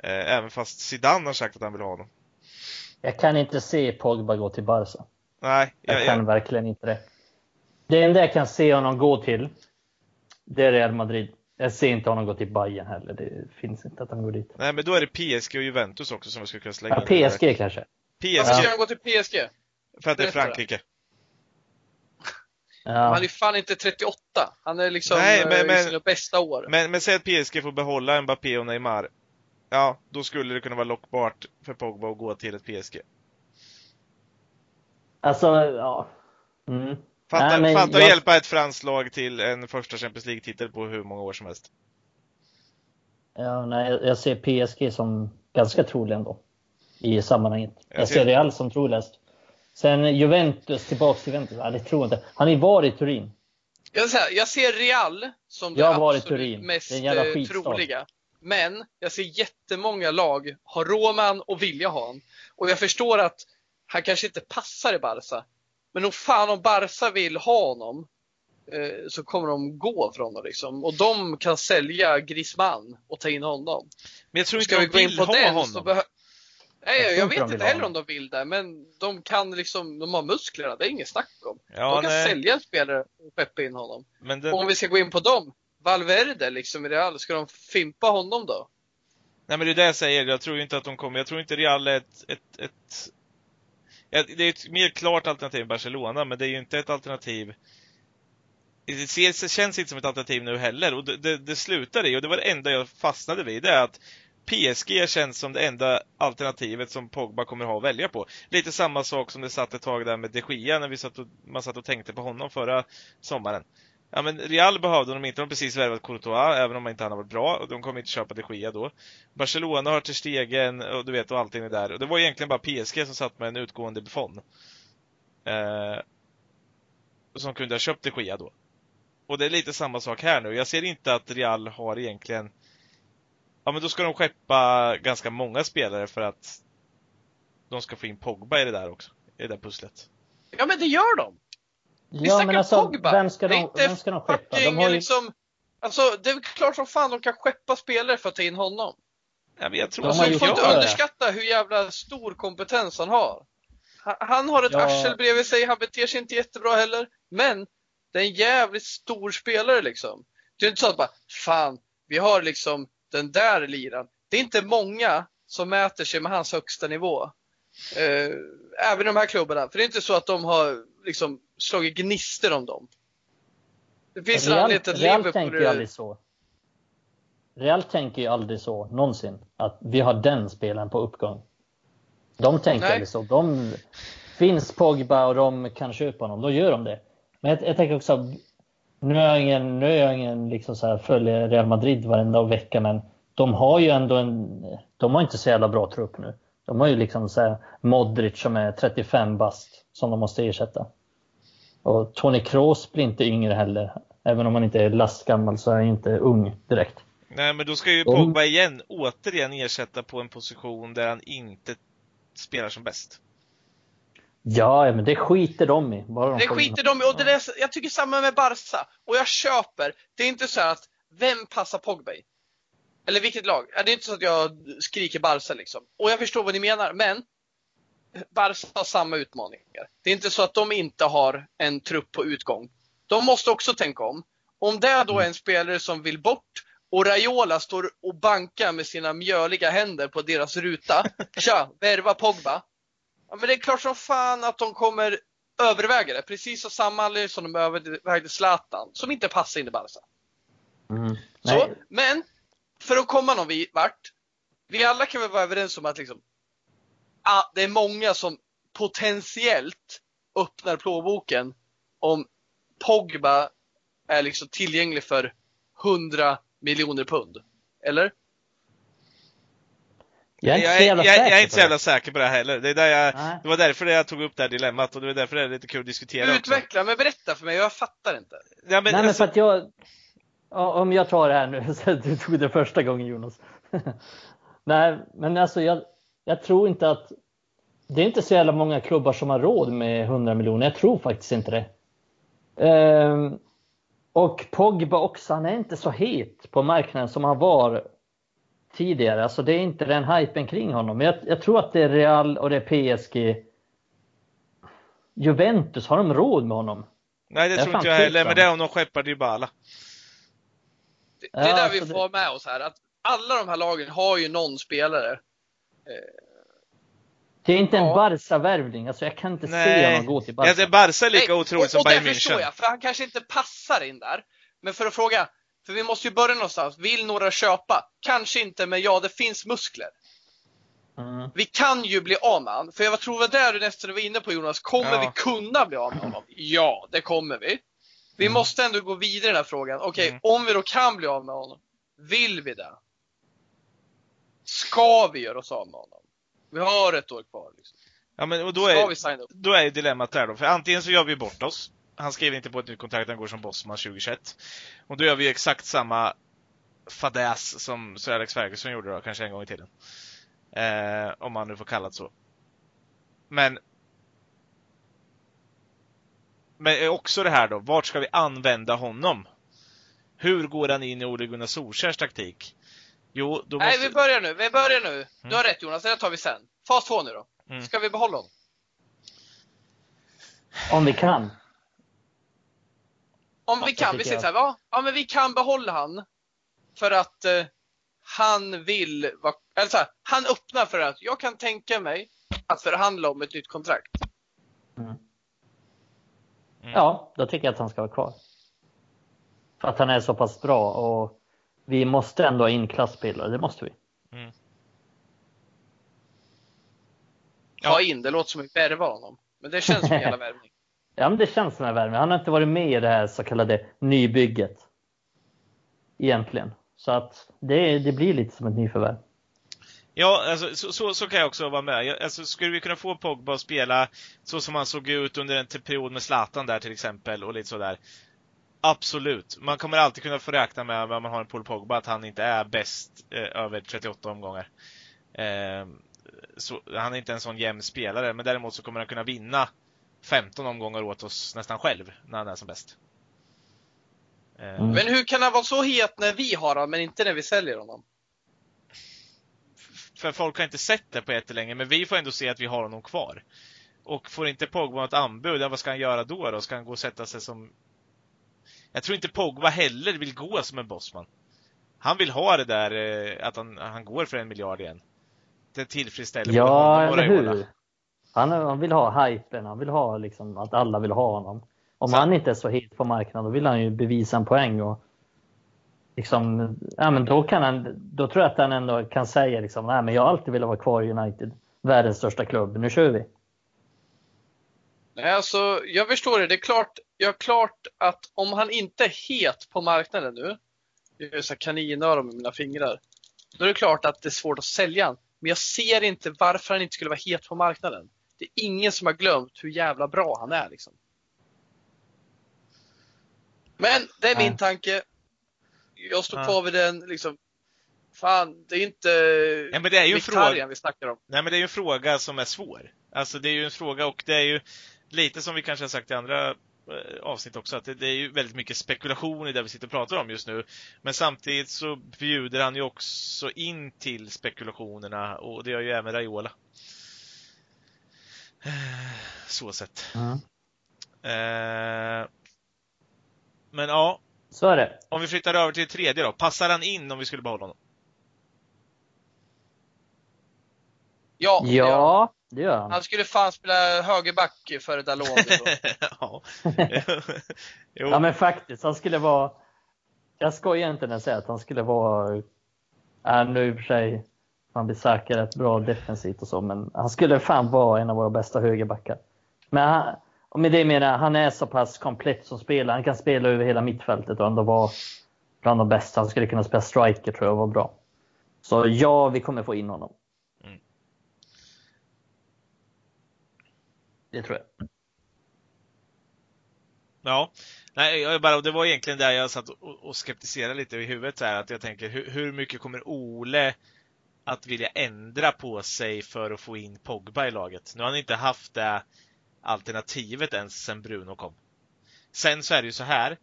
Eh, även fast Zidane har sagt att han vill ha honom. Jag kan inte se Pogba gå till Barca. Nej. Jag, jag kan jag... verkligen inte det. Det enda jag kan se honom gå till, det är Real Madrid. Jag ser inte honom gå till Bayern heller. Det finns inte att han går dit. Nej, men då är det PSG och Juventus också som vi skulle kunna slänga ja, in. PSG kanske. PSG. Varför ska han gå till PSG? För att det är Frankrike. Ja. Han är fan inte 38. Han är liksom Nej, men, men, sina bästa år. Men, men säg att PSG får behålla Mbappé och Neymar. Ja, då skulle det kunna vara lockbart för Pogba att gå till ett PSG. Alltså, ja. Mm. Fatta, Nej, fatta jag... att hjälpa ett franskt lag till en första Champions League-titel på hur många år som helst. Ja, nej, jag ser PSG som ganska trolig ändå. I sammanhanget. Jag, jag ser, ser Real som troligast. Sen Juventus, tillbaks till Juventus. Ja, det tror jag inte. Han är var i Turin. Jag, säga, jag ser Real som det absolut Turin. mest det eh, troliga. Men jag ser jättemånga lag ha Roman och vilja ha honom. Och jag förstår att han kanske inte passar i Barca. Men om fan om Barca vill ha honom eh, så kommer de gå från honom liksom. Och de kan sälja Griezmann och ta in honom. Men jag tror inte de vill ha honom. Nej, jag, jag vet inte heller om de vill det, men de kan liksom, de har musklerna, det är inget snack om. Ja, de kan nej. sälja en spelare och peppa in honom. Men det... Om vi ska gå in på dem, Valverde liksom i Real, ska de fimpa honom då? Nej men det är det jag säger, jag tror inte att de kommer, jag tror inte Real är ett, ett, ett det är ett mer klart alternativ än Barcelona, men det är ju inte ett alternativ det, ser, det känns inte som ett alternativ nu heller och det, det, det slutade i, och det var det enda jag fastnade vid, det är att PSG känns som det enda alternativet som Pogba kommer ha att välja på. Lite samma sak som det satt ett tag där med de Gia när vi satt och, man satt och tänkte på honom förra sommaren. Ja men Real behövde de inte, de har precis värvat Courtois, även om inte han har varit bra, och de kommer inte köpa de Gia då. Barcelona har till stegen och du vet, och allting är där. Och det var egentligen bara PSG som satt med en utgående Buffon. Eh, som kunde ha köpt de Gia då. Och det är lite samma sak här nu. Jag ser inte att Real har egentligen Ja men då ska de skeppa ganska många spelare för att de ska få in Pogba i det där också, i det där pusslet. Ja men det gör de! Vi ja, men alltså, Pogba. Vem ska, de, vem ska de skeppa? De har ju... liksom, alltså, det är klart som fan de kan skeppa spelare för att ta in honom. Ja, men jag tror de alltså, får inte underskatta hur jävla stor kompetens han har. Han, han har ett ja. arsel bredvid sig, han beter sig inte jättebra heller. Men det är en jävligt stor spelare liksom. Det är inte så att bara, fan, vi har liksom den där liran. Det är inte många som mäter sig med hans högsta nivå. Eh, även i de här klubbarna. För det är inte så att de har liksom slagit gnister om dem. Det finns Real, en anledning att Real tänker ju aldrig så. Real tänker ju aldrig så, någonsin. Att vi har den spelaren på uppgång. De tänker aldrig så. De, finns Pogba och de kan köpa honom, då gör de det. Men jag, jag tänker också, nu är jag ingen, nu är jag ingen liksom så här, följer Real Madrid varenda vecka, men de har ju ändå en, de har inte så jävla bra trupp nu. De har ju liksom så här, Modric som är 35 bast som de måste ersätta. Och Tony Kroos blir inte yngre heller. Även om han inte är lastgammal så är han inte ung direkt. Nej, men då ska ju Pogba igen, återigen ersätta på en position där han inte spelar som bäst. Ja, men det skiter de i. Bara de det skiter de i. Och det där, jag tycker samma med Barca. Och jag köper. Det är inte så att, vem passar Pogba i? Eller vilket lag? Det är inte så att jag skriker Barca liksom. Och jag förstår vad ni menar, men Barca har samma utmaningar. Det är inte så att de inte har en trupp på utgång. De måste också tänka om. Om det då är en spelare som vill bort och Raiola står och bankar med sina mjöliga händer på deras ruta. (laughs) Tja, värva Pogba. Ja, men det är klart som fan att de kommer överväga det. Precis som samma anledning som de övervägde Zlatan, som inte passar in i Barca. Mm. Så, men för att komma någon vart. Vi alla kan väl vara överens om att liksom, ah, det är många som potentiellt öppnar plånboken om Pogba är liksom tillgänglig för 100 miljoner pund. Eller? Jag är, inte jag, jag, jag är inte så jävla säker på det heller. Det, är där jag, det var därför jag tog upp det här dilemmat och det var därför det är lite kul att diskutera Utveckla, också. men berätta för mig, jag fattar inte. Ja, men, Nej, men alltså... för att jag, om jag tar det här nu, (laughs) så du tog det första gången Jonas. (laughs) Nej, men alltså jag, jag tror inte att det är inte så jävla många klubbar som har råd med 100 miljoner. Jag tror faktiskt inte det. Ehm, och Pogba också, han är inte så het på marknaden som han var tidigare. Alltså det är inte den hypen kring honom. Men jag, jag tror att det är Real och det är PSG. Juventus, har de råd med honom? Nej, det Jag tror inte jag heller, men det är om de skeppar Dybala. Det, det är Ja, där alltså vi det- får ha med oss här. Att alla de här lagen har ju någon spelare. Det är inte en Ja. Barca-värvning. Alltså jag kan inte se Nej. honom gå till Barca. Ja, det Barca är lika Nej, otroligt och, som och Bayern det förstår München. jag, för han kanske inte passar in där. Men för att fråga, för vi måste ju börja någonstans. Vill några köpa? Kanske inte, men ja, det finns muskler. Mm. Vi kan ju bli av med han. För jag tror det där du nästan var inne på Jonas. Kommer Ja. vi kunna bli av med honom? Ja, det kommer vi. Vi Mm. måste ändå gå vidare i den här frågan. Okej, Mm. om vi då kan bli av med honom. Vill vi det? Ska vi göra oss av med honom? Vi har ett år kvar. Liksom. Ja, men och då Ska är, då är ju dilemmat där då. För antingen så gör vi bort oss. Han skriver inte på ett nytt kontrakt, han går som bossman 2021. Och då gör vi exakt samma fadäs som Sir Alex Ferguson gjorde då, kanske en gång i tiden. Eh, om man nu får kalla det så. Men Men också det här då, vart ska vi använda honom? Hur går han in i Ole Gunnar Solskjärs taktik? Jo, då måste... Nej, vi börjar nu. Vi börjar nu. Du Mm. har rätt Jonas, det tar vi sen. Fas 2 nu då. Mm. Ska vi behålla honom? Om vi kan. Om vi kan, vi säger så här, va? ja men vi kan behålla han för att eh, han vill, va, eller så här, han öppnar för att jag kan tänka mig att förhandla om ett nytt kontrakt. Mm. Mm. Ja, då tycker jag att han ska vara kvar. För att han är så pass bra och vi måste ändå ha in klasspelare, det måste vi. Ja. Ta in, det låter som att värva honom. Men det känns som en jävla värvning. (laughs) Ja, men det känns som en värvning. Han har inte varit med i det här så kallade nybygget. Egentligen. Så att det, det blir lite som ett nyförvärv. Ja, alltså, så, så, så kan jag också vara med. Jag, alltså, skulle vi kunna få Pogba att spela så som han såg ut under en period med Zlatan där till exempel och lite sådär. Absolut. Man kommer alltid kunna få räkna med, om man har en Paul Pogba, att han inte är bäst eh, över 38 omgångar. Eh, så, han är inte en sån jämn spelare, men däremot så kommer han kunna vinna 15 omgångar åt oss nästan själv när han är som bäst. Eh, Mm. Men hur kan han vara så het när vi har honom, men inte när vi säljer honom? för folk har inte sett det på jättelänge, men vi får ändå se att vi har honom kvar. Och får inte Pogba något anbud, ja, vad ska han göra då? då? Ska han gå och sätta sig som... Jag tror inte Pogba heller vill gå som en bossman. Han vill ha det där eh, att han, han går för en miljard igen. Det tillfredsställer Ja, honom och eller hur? Han, han vill ha hypen, han vill ha liksom att alla vill ha honom. Om Så- han inte är så het på marknaden, då vill han ju bevisa en poäng. Och liksom, ja, men då, kan han, då tror jag att han ändå kan säga liksom, nej men jag har alltid velat vara kvar i United. Världens största klubb, nu kör vi. Nej, alltså, jag förstår det. Det är klart, jag är klart att om han inte är het på marknaden nu, jag gör kaninöron med mina fingrar, då är det klart att det är svårt att sälja han. Men jag ser inte varför han inte skulle vara het på marknaden. Det är ingen som har glömt hur jävla bra han är. Liksom. Men det är min Nej. tanke. Jag står Ja. kvar vid den. Liksom. Fan, det är inte Ja, men det är ju en fråga. vi snackar om. Nej men det är ju en fråga som är svår. Alltså det är ju en fråga och det är ju lite som vi kanske har sagt i andra eh, avsnitt också, att det, det är ju väldigt mycket spekulation i det vi sitter och pratar om just nu. Men samtidigt så bjuder han ju också in till spekulationerna och det gör ju även Raiola. Eh, Så sett. Eh, Men ja, Så är det. om vi flyttar över till tredje då. Passar han in om vi skulle behålla honom? Ja. Ja, det gör han. han skulle fan spela högerback för Dalot. (laughs) ja. (laughs) Ja men faktiskt, han skulle vara... Jag skojar inte när jag säger att han skulle vara... Äh, nu i och för sig, han blir säker rätt bra defensivt och så, men han skulle fan vara en av våra bästa högerbackar. Men han, och med det menar jag, han är så pass komplett som spelare. Han kan spela över hela mittfältet och ändå vara bland de bästa. Han skulle kunna spela striker tror jag var bra. Så ja, vi kommer få in honom. Det tror jag. Ja. Nej, jag bara, det var egentligen där jag satt och, och skeptiserade lite i huvudet så här, att jag tänker hur, hur mycket kommer Ole att vilja ändra på sig för att få in Pogba i laget? Nu har han inte haft det alternativet ens sen Bruno kom. Sen så är det ju så här.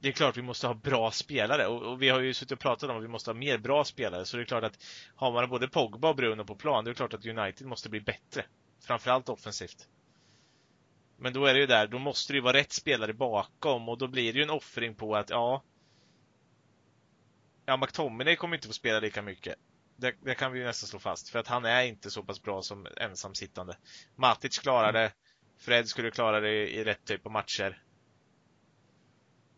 det är klart vi måste ha bra spelare och, och, vi har ju suttit och pratat om att vi måste ha mer bra spelare så det är klart att har man både Pogba och Bruno på plan, det är klart att United måste bli bättre. Framförallt offensivt. Men då är det ju där, då måste det ju vara rätt spelare bakom och då blir det ju en offring på att, ja... Ja, McTominay kommer inte få spela lika mycket. Det, det, kan vi ju nästan slå fast, för att han är inte så pass bra som ensamsittande. Matic klarar det, Fred skulle klara det i, i rätt typ av matcher.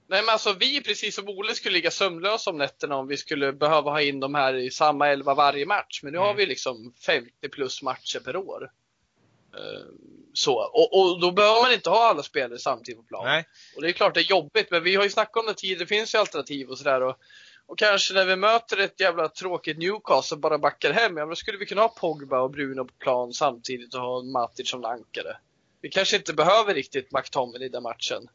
Nej men alltså vi precis som Ole skulle ligga sömnlösa om nätterna om vi skulle behöva ha in de här i samma elva varje match. Men nu mm. har vi liksom 50 plus matcher per år. Uh, så. Och, och, då behöver man inte ha alla spelare samtidigt på plan. Nej. Och det är klart det är jobbigt, men vi har ju snackat om det tidigare, det finns ju alternativ och sådär. Och, och kanske när vi möter ett jävla tråkigt Newcastle bara backar hem, ja då skulle vi kunna ha Pogba och Bruno på plan samtidigt och ha Matic som lankare. Vi kanske inte behöver riktigt McTominay i den matchen.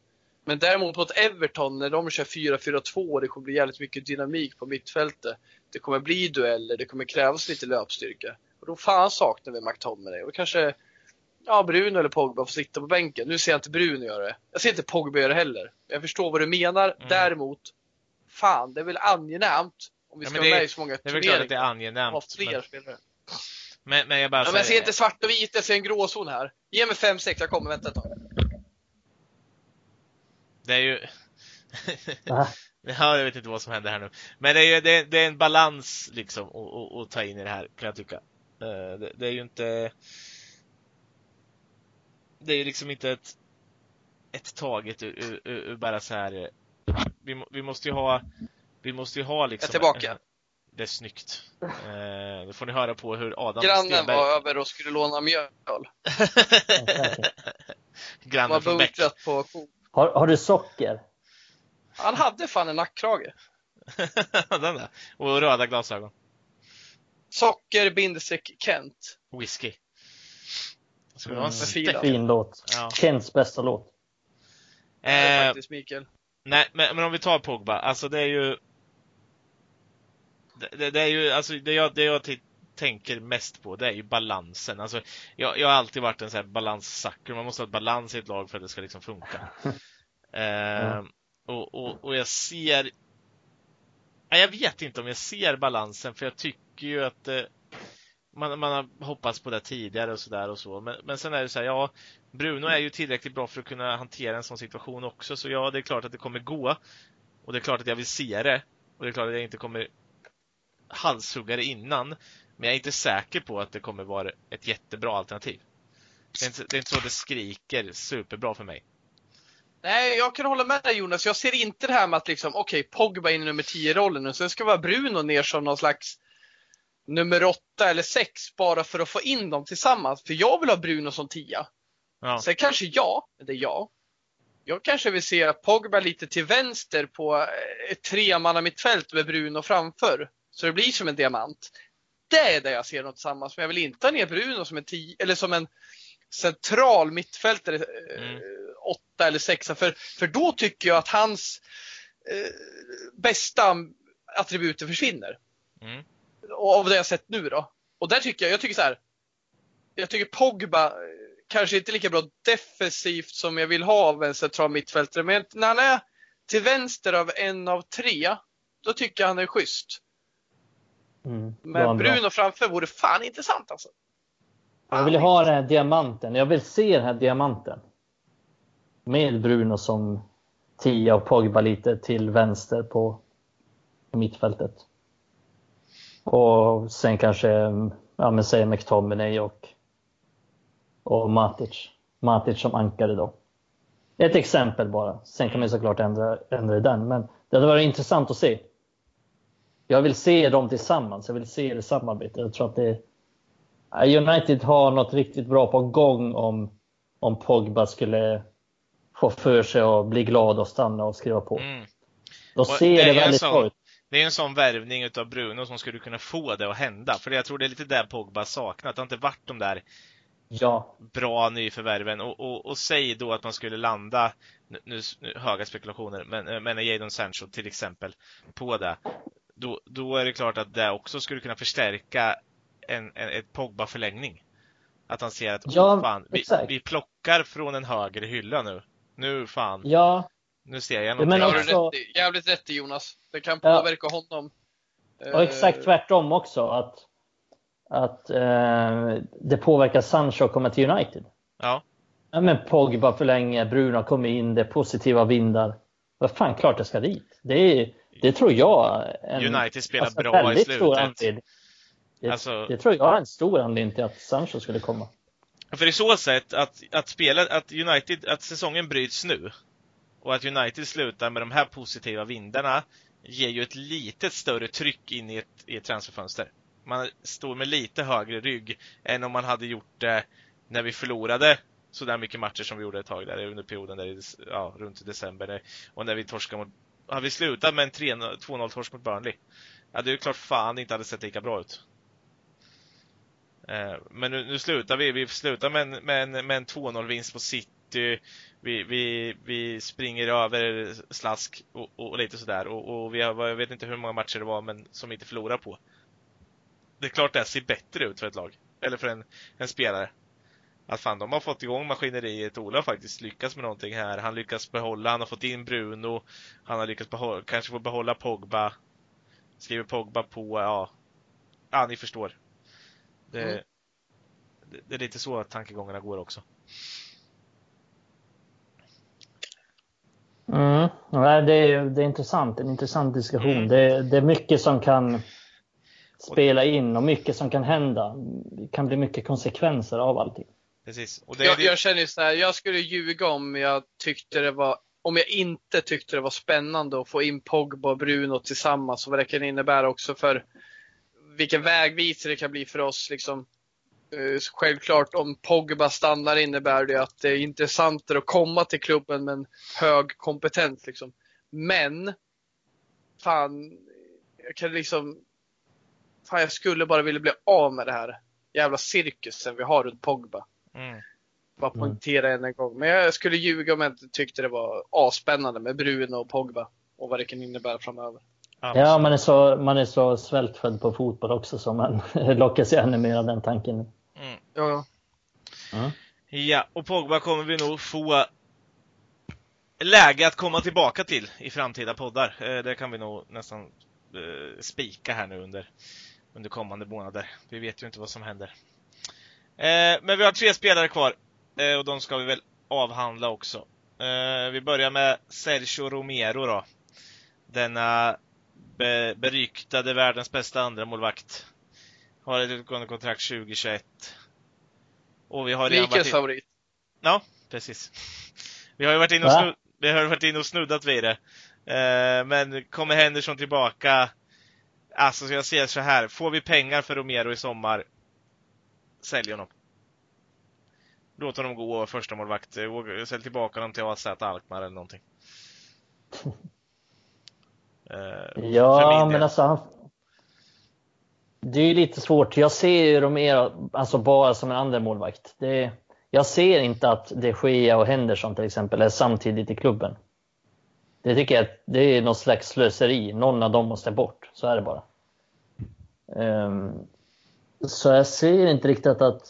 Men däremot mot Everton, när de kör 4-4-2 det kommer bli jävligt mycket dynamik på mittfältet. Det kommer bli dueller, det kommer krävas lite löpstyrka. Och då fan saknar vi McTominay. Och kanske ja, Bruno eller Pogba får sitta på bänken. Nu ser jag inte Bruno göra det. Jag ser inte Pogba göra det heller. Jag förstår vad du menar. Mm. Däremot, fan, det är väl angenämt om vi ska ja, vara med i så många turneringar. Det är väl klart att det är angenämt. Ha fler men... spelare. Men, men jag bara ja, säger... men jag ser inte svart och vit, jag ser en gråzon här. Ge mig 5-6, jag kommer, vänta ett tag. Det är ju... (laughs) ja, jag vet inte vad som händer här nu. Men det är ju det är, det är en balans liksom att ta in i det här, kan jag tycka. Eh, det, det är ju inte... Det är ju liksom inte ett, ett taget ur, ur, ur bara så här. Vi, vi måste ju ha, vi måste ju ha liksom. Jag är tillbaka. En, det är snyggt. Eh, då får ni höra på hur Adam Grannen Stenberg... var över och skulle låna mjöl. (laughs) Grannen var från Bäck. på har, har du socker? Han hade fan en nackkrage. (laughs) Den där. Och röda glasögon. Socker bindestreck Kent. Whisky. Ska mm, fin låt. Ja. Kents bästa låt. Eh, faktiskt Mikael. Nej, men, men om vi tar Pogba. Alltså det är ju det, det, är ju, alltså det jag, det jag tänker mest på det är ju balansen. Alltså, jag, jag har alltid varit en sån här balanssucker. Man måste ha balans i ett lag för att det ska liksom funka. (laughs) eh, och, och, och jag ser jag vet inte om jag ser balansen för jag tycker ju att eh, man, man har hoppats på det tidigare och sådär och så. Men, men sen är det så här, ja, Bruno är ju tillräckligt bra för att kunna hantera en sån situation också. Så ja, det är klart att det kommer gå. Och det är klart att jag vill se det. Och det är klart att jag inte kommer halshugga det innan. Men jag är inte säker på att det kommer vara ett jättebra alternativ. Det är inte, det är inte så det skriker superbra för mig. Nej, jag kan hålla med dig Jonas. Jag ser inte det här med att liksom, okej, okay, Pogba in i nummer 10-rollen och sen ska vara Bruno ner som någon slags nummer 8 eller 6 bara för att få in dem tillsammans. För jag vill ha Bruno som 10. Ja. Sen kanske jag, det är jag, jag kanske vill se Pogba lite till vänster på ett tremanna mittfält med Bruno framför. Så det blir som en diamant. Det är det jag ser något tillsammans. Men jag vill inte ha ner Bruno som en, tio, eller som en central mittfältare, eh, mm. åtta eller sexa. För, för då tycker jag att hans eh, bästa attributer försvinner. Mm. Av det jag sett nu då. Och där tycker jag, jag tycker så här. Jag tycker Pogba eh, kanske inte lika bra defensivt som jag vill ha av en central mittfältare. Men när han är till vänster av en av tre, då tycker jag han är schysst. Mm, Men Bruno bra. framför vore fan intressant alltså. Jag vill ha den här diamanten. Jag vill se den här diamanten. Med Bruno som tia och Pogba lite till vänster på mittfältet. Och sen kanske, ja men säg McTominay och, och Matic. Matic som ankare då. Ett exempel bara. Sen kan man såklart ändra, ändra den. Men det hade varit intressant att se jag vill se dem tillsammans. Jag vill se det samarbetet. Jag tror att det United har något riktigt bra på gång om, om Pogba skulle få för sig att bli glad och stanna och skriva på. Mm. Då ser det, det väldigt bra ut. Det är en sån värvning utav Bruno som skulle kunna få det att hända. För jag tror det är lite där Pogba saknat. Det har inte varit de där ja. bra nyförvärven. Och, och, och säg då att man skulle landa, nu, nu höga spekulationer, men, men Jadon Sancho till exempel, på det då, då är det klart att det också skulle kunna förstärka en, en ett Pogba-förlängning. Att han ser att, ja, fan, vi, vi, plockar från en högre hylla nu. Nu fan. Ja, Nu ser jag någonting. Men också... jävligt rätt i Jonas. Det kan påverka ja. honom. Och exakt eh, tvärtom också. Att, att eh, det påverkar Sancho att komma till United. Ja. ja men Pogba för länge, Bruno kommer in, det är positiva vindar. Vad fan, klart det ska dit. Det, är, det tror jag. En, United spelar alltså, bra i slutet. Det, alltså... det tror jag är en stor anledning till att Sancho skulle komma. För i så sätt att, att spela, att United, att säsongen bryts nu och att United slutar med de här positiva vindarna ger ju ett lite större tryck in i ett, i ett transferfönster. Man står med lite högre rygg än om man hade gjort det när vi förlorade så där mycket matcher som vi gjorde ett tag där under perioden där i, ja, runt december och när vi torskade mot, hade vi slutat med en 2-0 torsk mot Burnley. Ja, det är ju klart fan det inte hade sett lika bra ut. Eh, men nu, nu, slutar vi. Vi slutar med en, med en, med en 2-0 vinst på City. Vi, vi, vi springer över slask och, och lite sådär. Och, och vi har, jag vet inte hur många matcher det var, men som vi inte förlorar på. Det är klart det ser bättre ut för ett lag. Eller för en, en spelare. Att fan, de har fått igång maskineriet. Ola har faktiskt lyckats med någonting här. Han lyckas behålla, han har fått in Bruno. Han har lyckats behålla, kanske få behålla Pogba. Skriver Pogba på, ja. Ja, ni förstår. Det, mm. det, det är lite så tankegångarna går också. Mm. det, är, det är intressant, en intressant diskussion. Mm. Det, det, är mycket som kan spela in och mycket som kan hända. Det kan bli mycket konsekvenser av allting. Precis. Och det, jag, jag känner så här, jag skulle ljuga om jag tyckte det var om jag inte tyckte det var spännande att få in Pogba och Bruno tillsammans och vad det kan innebära också för vilken vägvisare det kan bli för oss. Liksom. Eh, självklart om Pogba stannar innebär det att det är intressantare att komma till klubben med en hög kompetens. Liksom. Men, fan, jag kan liksom, fan jag skulle bara vilja bli av med det här jävla cirkusen vi har runt Pogba. Mm. Bara mm. poängtera än en gång. Men jag skulle ljuga om jag inte tyckte det var asspännande med Bruno och Pogba och vad det kan innebära framöver. Ja, man är så, man är så svältfödd på fotboll också så man (laughs) lockas ju ännu mer av den tanken. Ja. ja. Ja, och Pogba kommer vi nog få läge att komma tillbaka till i framtida poddar. Eh, det kan vi nog nästan eh, spika här nu under, under kommande månader. Vi vet ju inte vad som händer. Eh, men vi har tre spelare kvar och de ska vi väl avhandla också. Vi börjar med Sergio Romero då. Denna be, beryktade världens bästa andra målvakt Har ett utgående kontrakt 2021. Och vi har redan varit in... favorit. Ja, precis. Vi har ju varit inne och, snud... vi har varit inne och snuddat vid det. Eh, men kommer Henderson tillbaka, alltså jag ser så här, får vi pengar för Romero i sommar, sälj honom. Låt honom gå första målvakt. Sälj tillbaka honom till AZ Alkmaar eller någonting. (laughs) Eh, ja, men alltså han, det är ju lite svårt. Jag ser ju Romero alltså bara som en andra målvakt. Det, jag ser inte att de Gea och Henderson till exempel är samtidigt i klubben. Det tycker jag det är något slags slöseri. Någon av dem måste bort. Så är det bara. Um, så jag ser inte riktigt att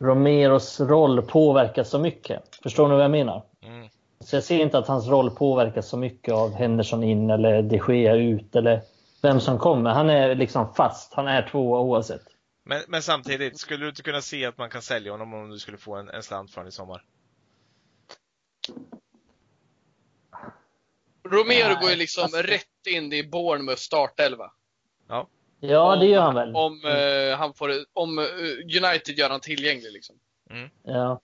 Romeros roll påverkas så mycket. Förstår ni vad jag menar? Mm. Så jag ser inte att hans roll påverkas så mycket av Henderson in eller de Gea ut eller vem som kommer. Han är liksom fast. Han är tvåa oavsett. Men, men samtidigt, skulle du inte kunna se att man kan sälja honom om du skulle få en, en slant för honom i sommar? Romero Nej, går ju liksom alltså... rätt in i Bournemouth startelva. Ja. Ja, det gör han väl. Om, uh, han får, om uh, United gör han tillgänglig liksom. Mm. Ja.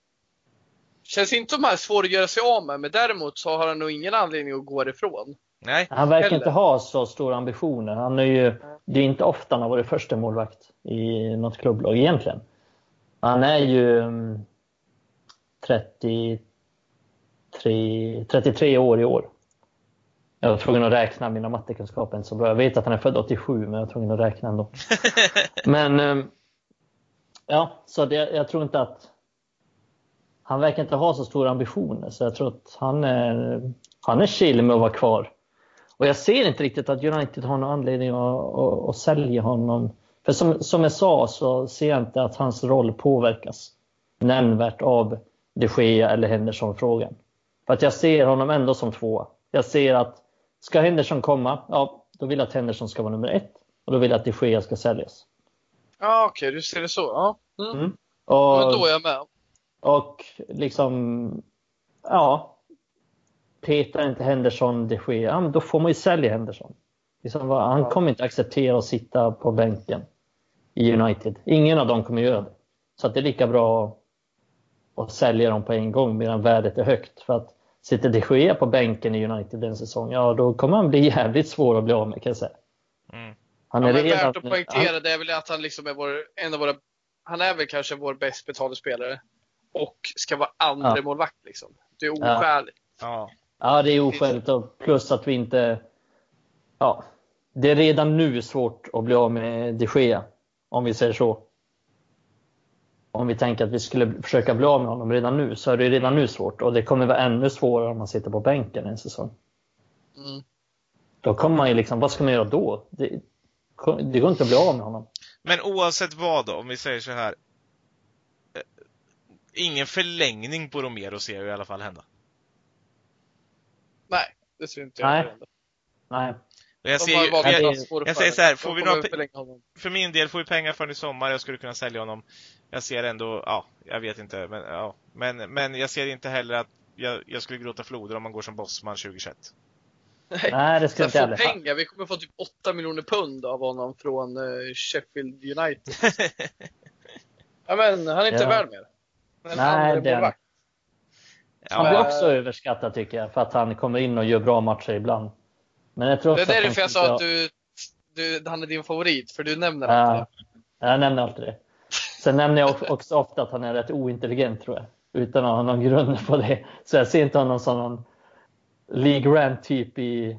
Känns inte som han är svår att göra sig av med, men däremot så har han nog ingen anledning att gå ifrån. Nej. Han verkar Heller. inte ha så stora ambitioner. Han är ju, det är inte ofta han har varit första målvakt i något klubblag egentligen. Han är ju 33, mm, 33 år i år. Jag var tvungen att räkna, mina mattekunskaper inte så bra. Jag vet att han är född 87, men jag var tvungen att räkna ändå. (laughs) men, mm, ja, så det, jag tror inte att han verkar inte ha så stora ambitioner så jag tror att han är, han är chill med att vara kvar. Och jag ser inte riktigt att United har någon anledning att, att, att sälja honom. För som, som jag sa så ser jag inte att hans roll påverkas nämnvärt av de Gea eller Henderson-frågan. För att jag ser honom ändå som tvåa. Jag ser att ska Henderson komma, ja, då vill jag att Henderson ska vara nummer ett. Och då vill jag att de Gea ska säljas. Ja, okej, okay, du ser det så. Ja. Mm. Mm. Och, Men då är jag med. Och liksom, ja. Petar inte Henderson de Gea, ja, då får man ju sälja Henderson. Liksom, han kommer inte acceptera att sitta på bänken i United. Ingen av dem kommer göra det. Så att det är lika bra att sälja dem på en gång medan värdet är högt. För att sitter de Gea på bänken i United en säsong, ja då kommer han bli (laughs) jävligt svår att bli av med kan jag säga. Mm. Han är ja, men redan, värt att poängtera han, det är väl att han liksom är vår, en av våra, han är väl kanske vår bäst betalde spelare. Och ska vara andra ja. målvakt liksom. Det är oskäligt. Ja. Ja, det är oskäligt och plus att vi inte, ja, det är redan nu svårt att bli av med de Gea. Om vi säger så. Om vi tänker att vi skulle försöka bli av med honom redan nu så är det redan nu svårt och det kommer vara ännu svårare om man sitter på bänken en säsong. Mm. Då kommer man ju liksom, vad ska man göra då? Det, det går inte att bli av med honom. Men oavsett vad då, om vi säger så här. Eh, ingen förlängning på Romero ser jag i alla fall hända. Nej, det ser inte jag Nej. Nej. Jag, ser, jag, jag, jag säger så här, får vi några, för min del, får vi pengar för i sommar, jag skulle kunna sälja honom. Jag ser ändå, ja, jag vet inte, men, ja, men, men jag ser inte heller att jag, jag skulle gråta floder om man går som bossman 2021. Nej, Nej det ska inte heller. pengar, vi kommer få typ 8 miljoner pund av honom från uh, Sheffield United. (laughs) ja men, han är inte ja. värd mer. Men Nej, det är han. Han blir också överskattad tycker jag, för att han kommer in och gör bra matcher ibland. Men jag tror det är därför jag sa att du, du, han är din favorit, för du nämner ja, alltid det. Jag nämner alltid det. Sen nämner jag också ofta att han är rätt ointelligent tror jag. Utan att ha någon grund på det. Så jag ser inte honom som någon League Rant typ i,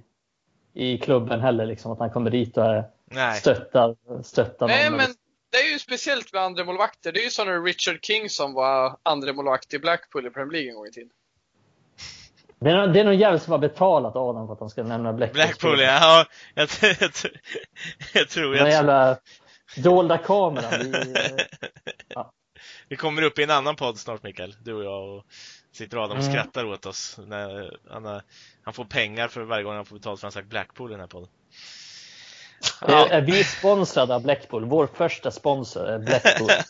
i klubben heller. Liksom, att han kommer dit och är stöttar, stöttar Nej, men det är ju speciellt med andra målvakter. Det är ju som när Richard King som var andra målvakt i Blackpool i Premier League en gång i tiden. Det är, någon, det är någon jävel som har betalat Adam för att han ska nämna Blackpool. Blackpool, ja. ja jag, jag, jag, jag tror jag... Den jävla dolda kameran. Vi, (laughs) ja. vi kommer upp i en annan podd snart Mikael, du och jag och sitter Adam och mm. skrattar åt oss. När han, han får pengar för varje gång han får betalt för att han sagt Blackpool i den här podden. Ja. Är vi sponsrade av Blackpool? Vår första sponsor är Blackpool. (laughs)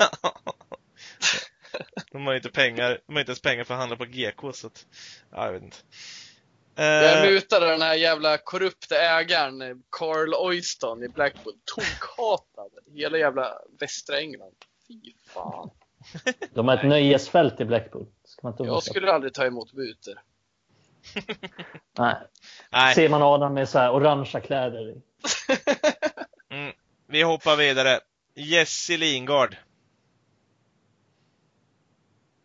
De har inte pengar, de har inte ens pengar för att handla på GK så att, ja, jag vet inte. Jag eh, mutade den här jävla korrupta ägaren Carl Oyston i Blackpool. Tokhatad hela jävla västra England. Fy fan. (laughs) De har ett nöjesfält i Blackpool. Ska man inte jag skulle aldrig ta emot mutor. Nej. (laughs) Nej. Ser man Adam med så här orangea kläder (laughs) mm. Vi hoppar vidare. Jesse Lingard.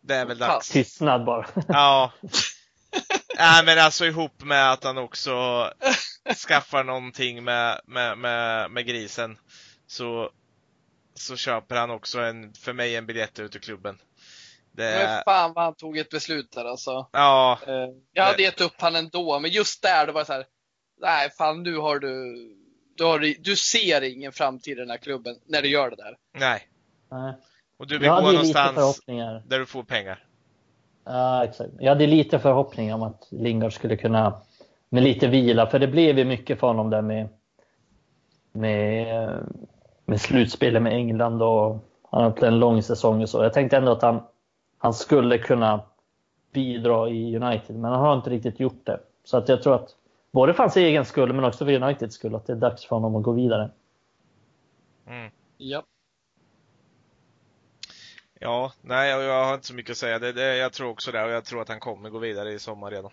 Det är väl dags. Tystnad bara. Ja. (laughs) Nej men alltså ihop med att han också skaffar någonting med, med, med, med grisen. Så, så köper han också en, för mig en biljett ut ur klubben. Det... Men fan vad han tog ett beslut där alltså. Ja. Eh, jag hade gett upp han ändå, men just där det var så här. Nej fan nu har du, du, har, du ser ingen framtid i den här klubben när du gör det där. Nej. Nej. Och du vill gå någonstans där du får pengar. Ja, exakt. Jag hade lite förhoppningar om att Lingard skulle kunna med lite vila, för det blev ju mycket för honom där med, med, med slutspelet med England och han har haft en lång säsong och så. Jag tänkte ändå att han, han skulle kunna bidra i United, men han har inte riktigt gjort det. Så att jag tror att både för hans egen skull, men också för Uniteds skull, att det är dags för honom att gå vidare. Mm. Ja. Ja, nej jag har inte så mycket att säga. Det, det, jag tror också det och jag tror att han kommer gå vidare i sommar redan.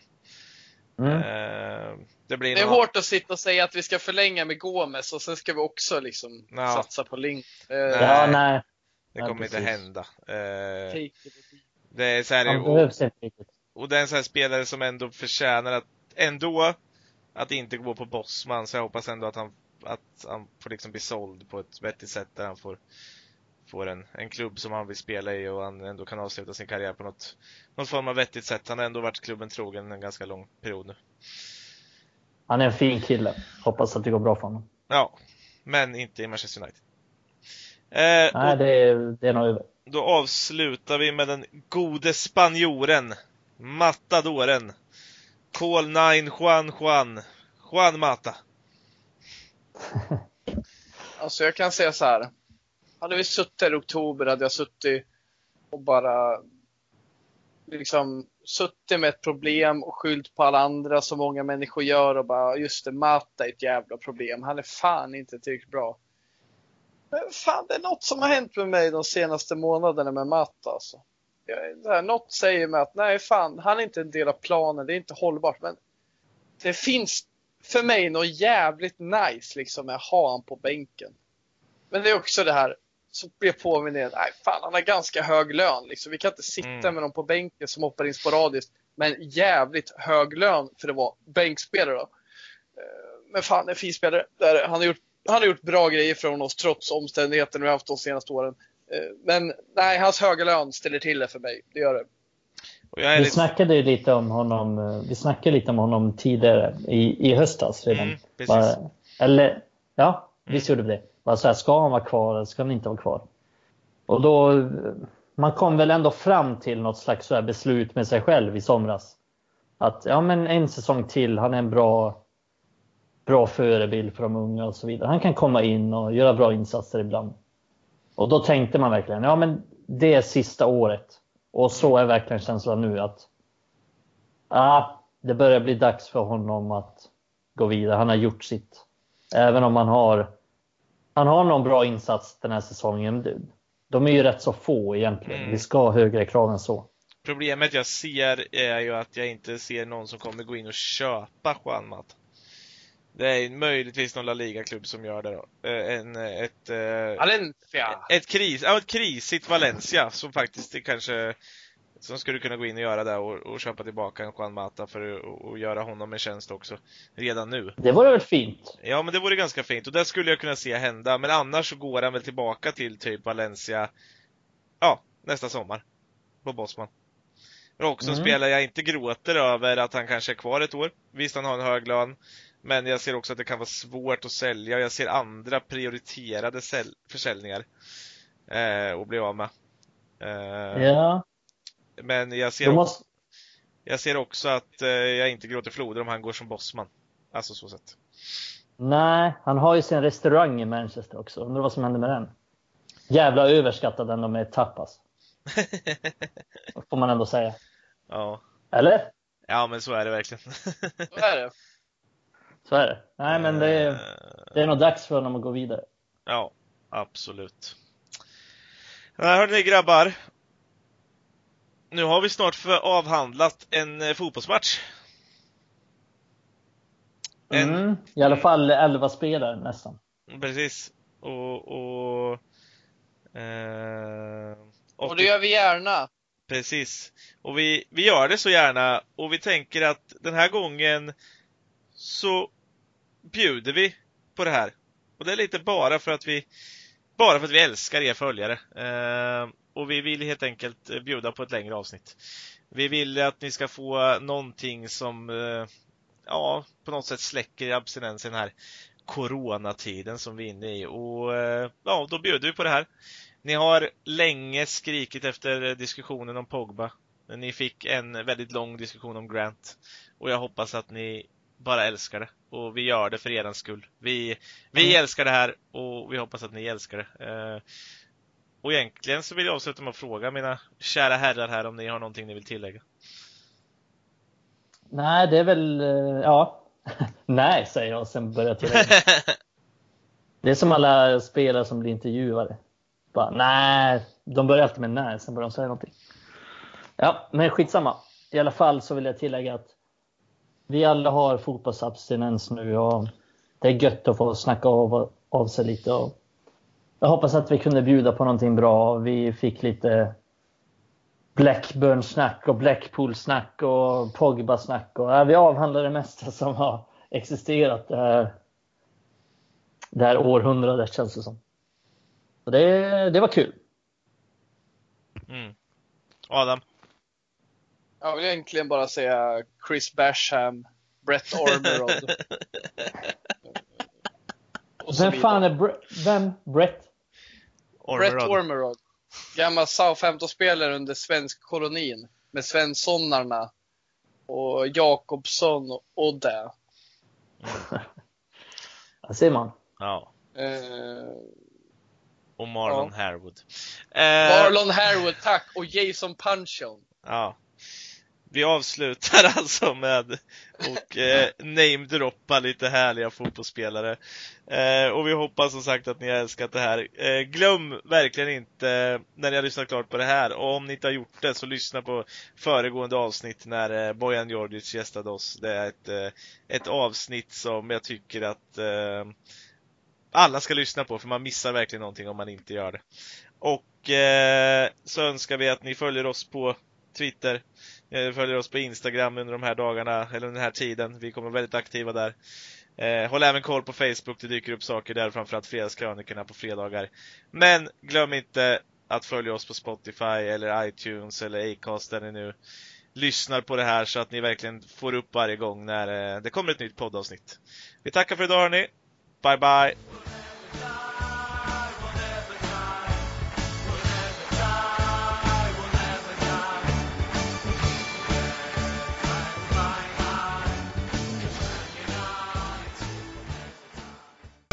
Mm. Eh, det, blir det är några... hårt att sitta och säga att vi ska förlänga med Gomes och sen ska vi också liksom ja. satsa på Link. Eh, ja, nej. Det kommer nej, inte hända. Eh, det är så här, och, och det är en sån här spelare som ändå förtjänar att ändå att inte gå på Bossman så jag hoppas ändå att han, att han får liksom bli såld på ett vettigt sätt där han får får en, en klubb som han vill spela i och han ändå kan avsluta sin karriär på något, något form av vettigt sätt. Han har ändå varit klubben trogen en ganska lång period nu. Han är en fin kille. Hoppas att det går bra för honom. Ja, men inte i Manchester United. Eh, Nej, det är, det är nog över. Då avslutar vi med den gode spanjoren, Matadoren, Call 9 Juan Juan. Juan Mata. (laughs) alltså jag kan säga så här. Hade vi suttit här i oktober hade jag suttit och bara liksom suttit med ett problem och skyllt på alla andra som många människor gör och bara just det, Mata är ett jävla problem. Han är fan inte tillräckligt bra. Men fan, det är något som har hänt med mig de senaste månaderna med Mata alltså. Något säger mig att nej fan, han är inte en del av planen, det är inte hållbart. Men det finns för mig något jävligt nice liksom med att ha honom på bänken. Men det är också det här, så blir jag påminn igen, nej fan han har ganska hög lön liksom. Vi kan inte sitta mm. med någon på bänken som hoppar in sporadiskt med en jävligt hög lön för att vara bänkspelare då. Eh, men fan, en fin spelare. Han har, gjort, han har gjort bra grejer från oss trots omständigheterna vi har haft de senaste åren. Eh, men nej, hans höga lön ställer till det för mig. Det gör det. vi lite... snackade lite om honom, eh, vi snackade lite om honom tidigare i, i höstas redan. Mm, Bara, eller, ja, visst mm. gjorde vi det. Bara så här, ska han vara kvar eller ska han inte vara kvar? Och då, man kom väl ändå fram till något slags så beslut med sig själv i somras. Att ja, men en säsong till, han är en bra, bra förebild för de unga och så vidare. Han kan komma in och göra bra insatser ibland. Och då tänkte man verkligen, ja men det är sista året. Och så är verkligen känslan nu att ah, det börjar bli dags för honom att gå vidare. Han har gjort sitt. Även om han har han har någon bra insats den här säsongen. De är ju rätt så få egentligen. Mm. Vi ska ha högre krav än så. Problemet jag ser är ju att jag inte ser någon som kommer gå in och köpa Juan Mata. Det är möjligtvis någon La Liga-klubb som gör det då. Eh, en, ett, eh, Valencia! Ett, kris, ja, ett krisigt Valencia som faktiskt kanske som skulle kunna gå in och göra det och, och köpa tillbaka en Juan Mata för att göra honom en tjänst också. Redan nu. Det vore väl fint? Ja, men det vore ganska fint och det skulle jag kunna se hända. Men annars så går han väl tillbaka till typ Valencia, ja, nästa sommar. På Bosman. Och också mm. spelar jag inte gråter över att han kanske är kvar ett år. Visst, han har en hög lön. Men jag ser också att det kan vara svårt att sälja. Jag ser andra prioriterade försäljningar eh, att bli av med. Eh, ja. Men jag ser, måste... jag ser också att eh, jag inte gråter floder om han går som bossman. Alltså så sett. Nej, han har ju sin restaurang i Manchester också. Undrar vad som händer med den. Jävla överskattad ändå med tapas. (laughs) Får man ändå säga. Ja. Eller? Ja, men så är det verkligen. så är det. Så är det. Nej, men det är, det är nog dags för honom att gå vidare. Ja, absolut. Hörni grabbar, nu har vi snart avhandlat en eh, fotbollsmatch. En... Mm, I alla fall elva spelare nästan. Precis. Och, och, eh, och, och det gör vi gärna. Precis. Och vi, vi gör det så gärna och vi tänker att den här gången så bjuder vi på det här. Och det är lite bara för att vi bara för att vi älskar er följare. Eh, och vi vill helt enkelt eh, bjuda på ett längre avsnitt. Vi vill att ni ska få någonting som eh, ja, på något sätt släcker abstinensen den här coronatiden som vi är inne i och eh, ja, då bjuder vi på det här. Ni har länge skrikit efter diskussionen om Pogba. Ni fick en väldigt lång diskussion om Grant och jag hoppas att ni bara älskar det och vi gör det för er skull. Vi, vi mm. älskar det här och vi hoppas att ni älskar det. Och egentligen så vill jag avsluta med att fråga mina kära herrar här om ni har någonting ni vill tillägga. Nej, det är väl, eh, ja. (laughs) Nej, säger jag och sen börjar tillägga. (laughs) det är som alla spelare som blir intervjuade. Bara, nej, de börjar alltid med nej, sen börjar de säga någonting. Ja, men skitsamma. I alla fall så vill jag tillägga att vi alla har fotbollsabstinens nu och det är gött att få snacka av, av sig lite och jag hoppas att vi kunde bjuda på någonting bra. Vi fick lite Blackburn-snack och Blackpool-snack och Pogba-snack. Och, ja, vi avhandlade det mesta som har existerat det här, det här århundradet känns det som. Och det, det var kul. Mm. Adam? Jag vill egentligen bara säga Chris Basham, Brett Ormerod. (laughs) vem fan är Bre vem? Brett? Ormerod. Brett Ormerod. Gammal Southampton-spelare under svensk kolonin med Svenssonarna och Jakobsson och det. Där ser man. Ja. Eh, och Marlon ja. Harewood. Eh, Marlon Harewood, tack! Och Jason Punchon. Ja. Vi avslutar (laughs) alltså med att eh, namedroppa lite härliga fotbollsspelare. Eh, och vi hoppas som sagt att ni har älskat det här. Eh, glöm verkligen inte eh, när ni har lyssnat klart på det här och om ni inte har gjort det så lyssna på föregående avsnitt när eh, Bojan Djordjic gästade oss. Det är ett, eh, ett avsnitt som jag tycker att eh, alla ska lyssna på för man missar verkligen någonting om man inte gör det. Och eh, så önskar vi att ni följer oss på Twitter, eh, Eh, följer oss på Instagram under de här dagarna, eller den här tiden. Vi kommer vara väldigt aktiva där. Eh, håll även koll på Facebook, det dyker upp saker där, framförallt fredagskrönikorna på fredagar. Men glöm inte att följa oss på Spotify eller iTunes eller Acast där ni nu lyssnar på det här så att ni verkligen får upp varje gång när eh, det kommer ett nytt poddavsnitt. Vi tackar för idag hörni. Bye bye!